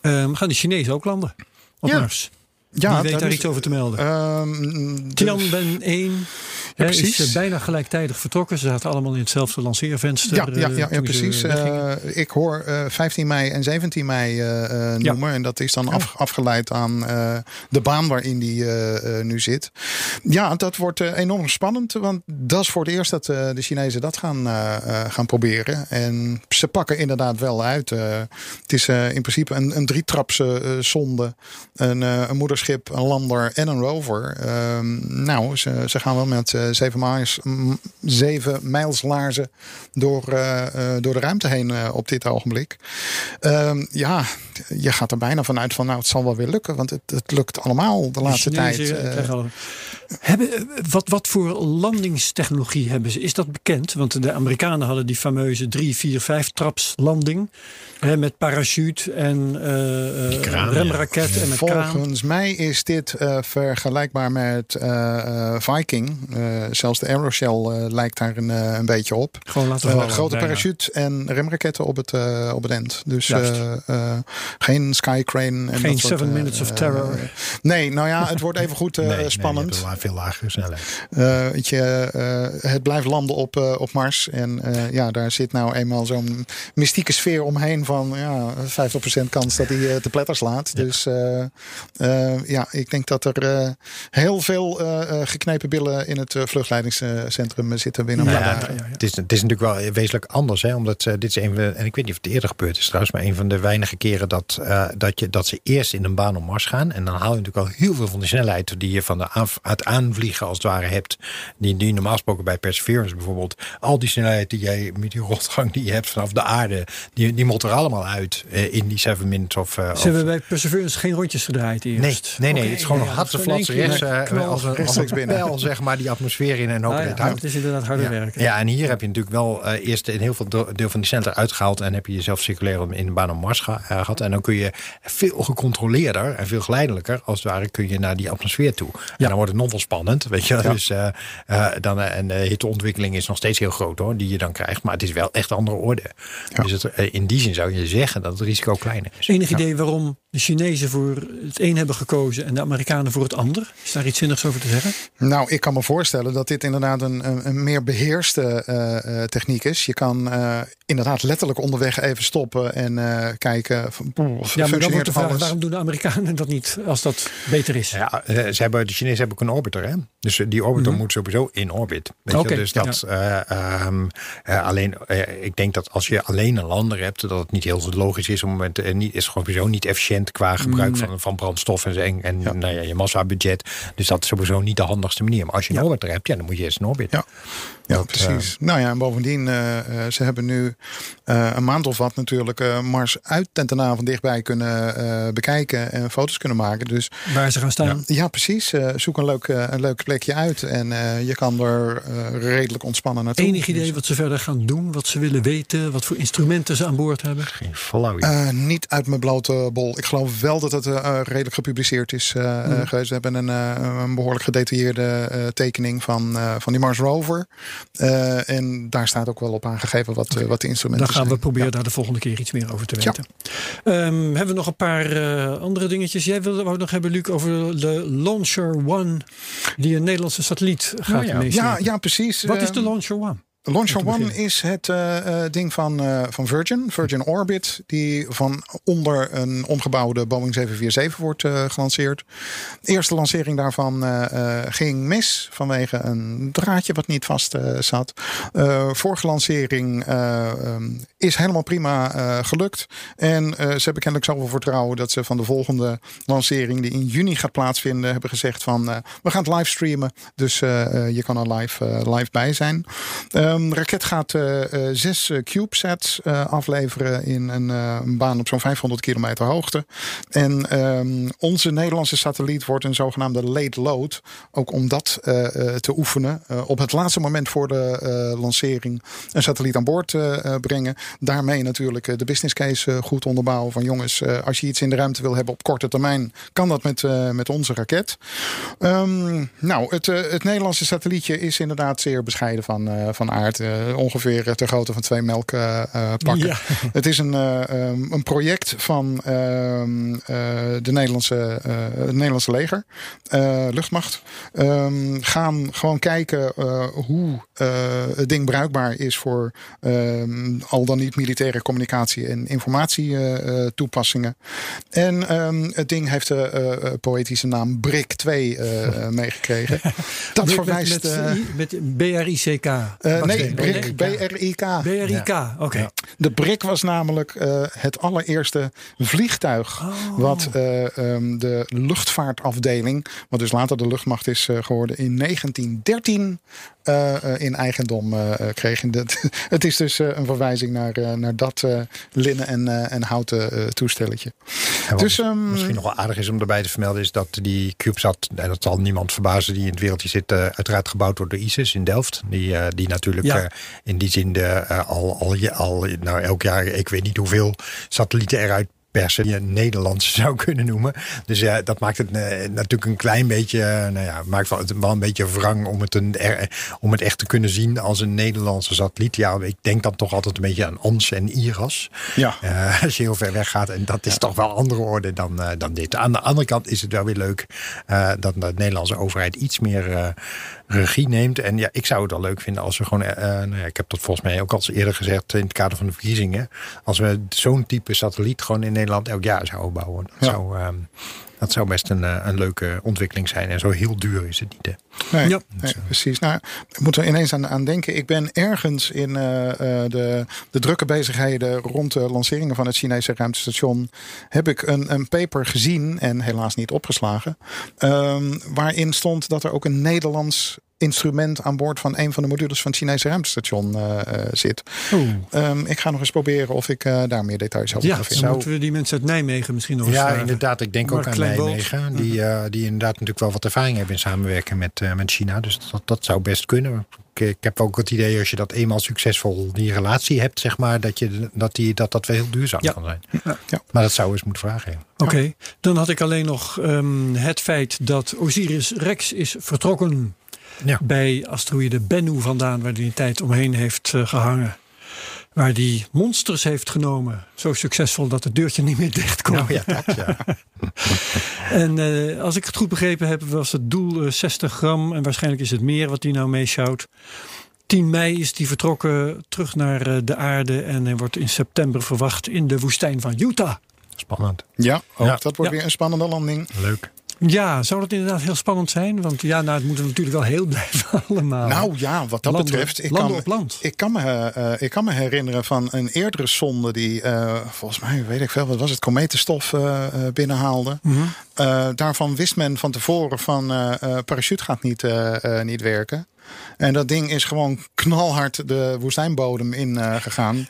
ehm, gaan de Chinezen ook landen op Ja. Mars. Ja, Wie weet daar is- iets over te melden. ehm, de- Tianwen 1 Ja, hè, is eh, bijna gelijktijdig vertrokken. Ze zaten allemaal in hetzelfde lanceervenster. ja, ja, eh, ja, precies. Eh, ik hoor eh, 15 mei en 17 mei noemen. En dat is dan af, afgeleid aan de baan waarin die nu zit. Ja, dat wordt enorm spannend. Want dat is voor het eerst dat de Chinezen dat gaan, gaan proberen. En ze pakken inderdaad wel uit. Het is in principe een, een drietrapse zonde. Een, een moederschip, een lander en een rover. Ehm, nou, ze, ze gaan wel met eh, zeven, miles, zeven mijls laarzen door, eh, eh, door de ruimte heen eh, op dit ogenblik. Ehm, ja, je gaat er bijna vanuit van nou het zal wel weer lukken. Want het, het lukt allemaal de laatste tijd. Hebben, wat, wat voor landingstechnologie hebben ze? Is dat bekend? Want de Amerikanen hadden die fameuze 3, 4, 5 traps landing. Hè, met parachute en eh, eh, kraan, remraket en met kraan. Volgens mij is dit eh, vergelijkbaar met eh, eh, Viking. Eh, zelfs de Aeroshell eh, lijkt daar een, eh, een beetje op. Gewoon laten vallen. grote parachute en remraketten op het, eh, op het end. Dus eh, eh, geen skycrane. En Geen seven minutes of terror. nee, nou ja, het wordt even goed eh, Nee, nee, je spannend. la- veel lagere snelheid. Eh, weet je, eh, het blijft landen op, eh, op Mars. En eh, ja, daar zit nou eenmaal zo'n mystieke sfeer omheen van ja, 50% kans dat hij te pletter slaat. Dus eh, eh, ja, ik denk dat er eh, heel veel eh, eh, geknepen billen in het vluchtleidingscentrum zitten binnen een Ja, paar ja, dagen. ja, ja. Het, is, het is natuurlijk wel wezenlijk anders, hè? omdat dit is een van de, en ik weet niet of het eerder gebeurd is trouwens, maar een van de weinige keren dat, eh, dat, je, dat ze eerst in een baan om Mars gaan. En dan haal je natuurlijk al heel veel van de snelheid die je van de aan, het aanvliegen als het ware hebt. Die, die normaal gesproken bij Perseverance bijvoorbeeld. Al die snelheid die jij met die rotgang die je hebt vanaf de aarde, die, die moet er allemaal uit eh, in die 7 minutes of. eh, Ze of- hebben bij Perseverance geen rondjes gedraaid Nee, nee, nee. Het is gewoon ja, een ja, dat is eh, als een, als een pijl, zeg maar, die atmosfeer in en hopen Ah, ja, het houdt. het is inderdaad harder Ja. werken. Ja, en hier heb je natuurlijk wel eh, eerst een heel veel deel van die snelheid uitgehaald. En heb je jezelf circulair in de baan om Mars eh, gehad. En dan kun je veel gecontroleerder en veel geleidelijker, als het ware, kun je naar die atmosfeer toe. En dan wordt het nog wel spannend. Weet je, dus, eh, eh, dan, eh, en de hitteontwikkeling is nog steeds heel groot hoor, die je dan krijgt. Maar het is wel echt andere orde. Dus het, in die zin zou je zeggen dat het risico kleiner is. Enig idee waarom de Chinezen voor het een hebben gekozen en de Amerikanen voor het ander? Is daar iets zinnigs over te zeggen? Nou, ik kan me voorstellen dat dit inderdaad een, een, een meer beheerste eh, eh, techniek is. Je kan eh, inderdaad letterlijk onderweg even stoppen en eh, kijken. Van, Ja, maar dan wordt de vraag, alles? waarom doen de Amerikanen dat niet als dat beter is? Ja, eh, ze hebben, de Chinezen hebben ook een orbiter. Hè? Dus die orbiter moet sowieso in orbit. Weet Oké, je? Dus dat eh, ehm, eh, alleen, ik denk dat als je alleen een lander hebt, dat het niet heel logisch is. Om moment, eh, niet, is gewoon sowieso niet efficiënt qua gebruik van, van brandstof en, en, en Nou ja, je massabudget. Dus dat is sowieso niet de handigste manier. Maar als je een orbiter hebt, ja, dan moet je eerst een orbit. Ja. Precies. nou ja, en bovendien, eh, eh, ze hebben nu eh, een maand of wat natuurlijk eh, Mars uit ten ten van dichtbij kunnen eh, bekijken en foto's kunnen maken. Dus Waar ze gaan staan? ja, precies. Eh, zoek een leuk, eh, een leuk plekje uit en eh, je kan er eh, redelijk ontspannen naartoe. Enig idee Dus, wat ze verder gaan doen, wat ze willen weten, wat voor instrumenten ze aan boord hebben? Geen flauw idee. eh, niet uit mijn blote bol. Ik geloof wel dat het eh, redelijk gepubliceerd is eh, eh, geweest. We hebben een, eh, een behoorlijk gedetailleerde eh, tekening van, eh, van die Mars Rover. Eh, en daar staat ook wel op aangegeven wat, eh, wat de instrumenten Dan gaan we zijn. proberen daar de volgende keer iets meer over te Ja. weten. Ehm, hebben we nog een paar eh, andere dingetjes? Jij wilde wou nog hebben, Luc, over de Launcher One, die een Nederlandse satelliet gaat ja. meeslepen. Ja, ja, precies. Wat is de Launcher One? Launcher One is het eh, eh, ding van, eh, van Virgin, Virgin Orbit, die van onder een omgebouwde Boeing 747 wordt gelanceerd. De eerste lancering daarvan ging mis vanwege een draadje wat niet vast zat. Vorige lancering eh, ehm, is helemaal prima gelukt. En ze hebben kennelijk zoveel vertrouwen dat ze van de volgende lancering, die in juni gaat plaatsvinden, hebben gezegd van we gaan het livestreamen. Dus eh, eh, je kan er live, live bij zijn. Ehm, de raket gaat eh, eh, zes eh, CubeSats eh, afleveren in een, een baan op zo'n 500 kilometer hoogte. En ehm, onze Nederlandse satelliet wordt een zogenaamde late load. Ook om dat te oefenen. Op het laatste moment voor de lancering een satelliet aan boord brengen. Daarmee natuurlijk de business case goed onderbouwen. Van jongens, als je iets in de ruimte wil hebben op korte termijn, kan dat met, met onze raket. Ehm, nou, het, het Nederlandse satellietje is inderdaad zeer bescheiden van, van aard. Eh, ongeveer ter grootte van twee melkpakken. Ja. Het is een, eh, ehm, een project van ehm, eh, de Nederlandse, eh, het Nederlandse leger, eh, luchtmacht. Ehm, gaan gewoon kijken eh, hoe eh, het ding bruikbaar is voor al dan niet militaire communicatie en informatietoepassingen. en ehm, het ding heeft de eh, eh, poëtische naam BRIC 2 eh, eh, meegekregen. Dat Met- verwijst. met, eh, met, BRICK. eh, Wat nee, B-R-I-K. BRIK, oké. De BRIC was namelijk eh, het allereerste vliegtuig wat eh, ehm, de luchtvaartafdeling, wat dus later de luchtmacht is eh, geworden, in 1913 eh, eh, in eigendom kreeg. Het is dus een verwijzing naar, eh, naar dat eh, linnen en, eh, en houten toestelletje. Dus, ehm, misschien nog wel aardig is om erbij te vermelden... is dat die CubeSat, en dat zal niemand verbazen... die in het wereldje zit, eh, uiteraard gebouwd wordt door ISIS in Delft. Die, die natuurlijk Ja. eh, in die zin de, al, al, je- al nou, elk jaar... ik weet niet hoeveel satellieten eruit persen die je Nederlands zou kunnen noemen. Dus ja, dat maakt het eh, natuurlijk een klein beetje, eh, nou ja, maakt wel, het wel een beetje wrang om het, een, om het echt te kunnen zien als een Nederlandse satelliet. Ja, ik denk dan toch altijd een beetje aan Ons en Iras. Ja. Eh, als je heel ver weg gaat. En dat is toch wel andere orde dan, dan dit. Aan de andere kant is het wel weer leuk dat de Nederlandse overheid iets meer regie neemt. En ja, ik zou het wel leuk vinden als we gewoon, nou ja, ik heb dat volgens mij ook al eens eerder gezegd in het kader van de verkiezingen. Als we zo'n type satelliet gewoon in Nederland elk jaar zouden bouwen. Dat, Ja. zou, ehm, dat zou best een, eh, een leuke ontwikkeling zijn. En zo heel duur is het niet. Hè. Nee, Ja. nee, precies. Nou, ik moet er ineens aan, aan denken. Ik ben ergens in eh, eh, de, de drukke bezigheden rond de lanceringen van het Chinese ruimtestation. heb ik een, een paper gezien en helaas niet opgeslagen. ehm, waarin stond dat er ook een Nederlands instrument aan boord van een van de modules van het Chinese ruimtestation eh, eh, zit. Ehm, ik ga nog eens proberen of ik eh, daar meer details over Ja, kan vinden. moeten we die mensen uit Nijmegen misschien nog eens Ja, vragen. inderdaad. Ik denk Mark ook aan. Nijmegen. Die, eh, die inderdaad natuurlijk wel wat ervaring hebben in samenwerken met, eh, met China. Dus dat, dat zou best kunnen. Ik, ik heb ook het idee als je dat eenmaal succesvol die relatie hebt, zeg maar, dat je, dat, die, dat, dat wel heel duurzaam Ja. kan zijn. Ja. Maar dat zou eens moeten vragen. ja. Oké, dan had ik alleen nog ehm, het feit dat Osiris Rex is vertrokken Ja. bij asteroïde Bennu vandaan, waar hij een tijd omheen heeft eh, gehangen. Waar die monsters heeft genomen. Zo succesvol dat het deurtje niet meer dicht kon. Nou ja, dat ja. En eh, als ik het goed begrepen heb, was het doel eh, 60 gram. En waarschijnlijk is het meer wat hij nou meeschouwt. 10 mei is hij vertrokken terug naar eh, de aarde. En hij wordt in september verwacht in de woestijn van Utah. Spannend. Ja, ook Ja. dat wordt Ja. weer een spannende landing. Leuk. Ja, zou dat inderdaad heel spannend zijn? Want ja, nou, het moet natuurlijk wel heel blijven allemaal. Nou ja, wat dat Landen- betreft. Ik kan, op land. Ik kan, me, eh, ik kan me herinneren van een eerdere zonde die eh, volgens mij, weet ik veel, wat was het, kometenstof eh, binnenhaalde. Mhm. Daarvan wist men van tevoren van parachute gaat niet, niet werken. En dat ding is gewoon knalhard de woestijnbodem in gegaan.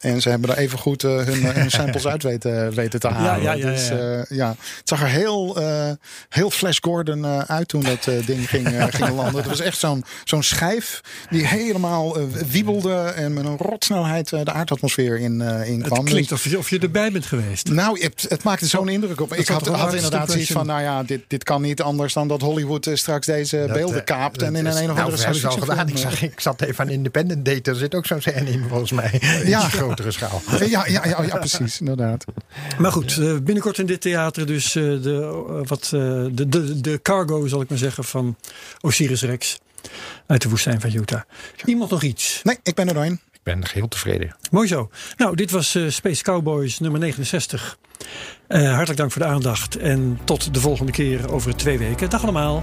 En ze hebben er even goed eh, hun, hun samples uit weten, weten te halen. ja, ja, dus, ja. eh, ja, het zag er heel, eh, heel Flash Gordon eh, uit toen dat eh, ding ging, eh, ging landen. Het was echt zo'n zo'n schijf die helemaal eh, wiebelde en met een rotsnelheid eh, de aardatmosfeer in, eh in kwam. Het klinkt of je, of je erbij bent geweest. Nou, het, het maakte zo'n indruk op Ik had, inderdaad zoiets van, nou ja, dit, dit kan niet anders dan dat Hollywood eh, straks deze Dat, beelden eh, kaapt en in een een of nou, andere al science gedaan. Ik, zag, ik zat even aan Independent Date. Er zit ook zo'n scène in, volgens mij. Ja. Ja. grotere schaal. Ja, ja, ja, ja, precies, inderdaad. Maar goed, eh, binnenkort in dit theater dus eh, de, eh, wat, eh, de, de, de cargo, zal ik maar zeggen, van Osiris Rex. Uit de woestijn van Utah. Iemand nog iets? Nee, ik ben er doorheen. Ik ben geheel tevreden. Mooi zo. Nou, dit was Space Cowboys nummer 69. Eh, hartelijk dank voor de aandacht. En tot de volgende keer over twee weken. Dag allemaal.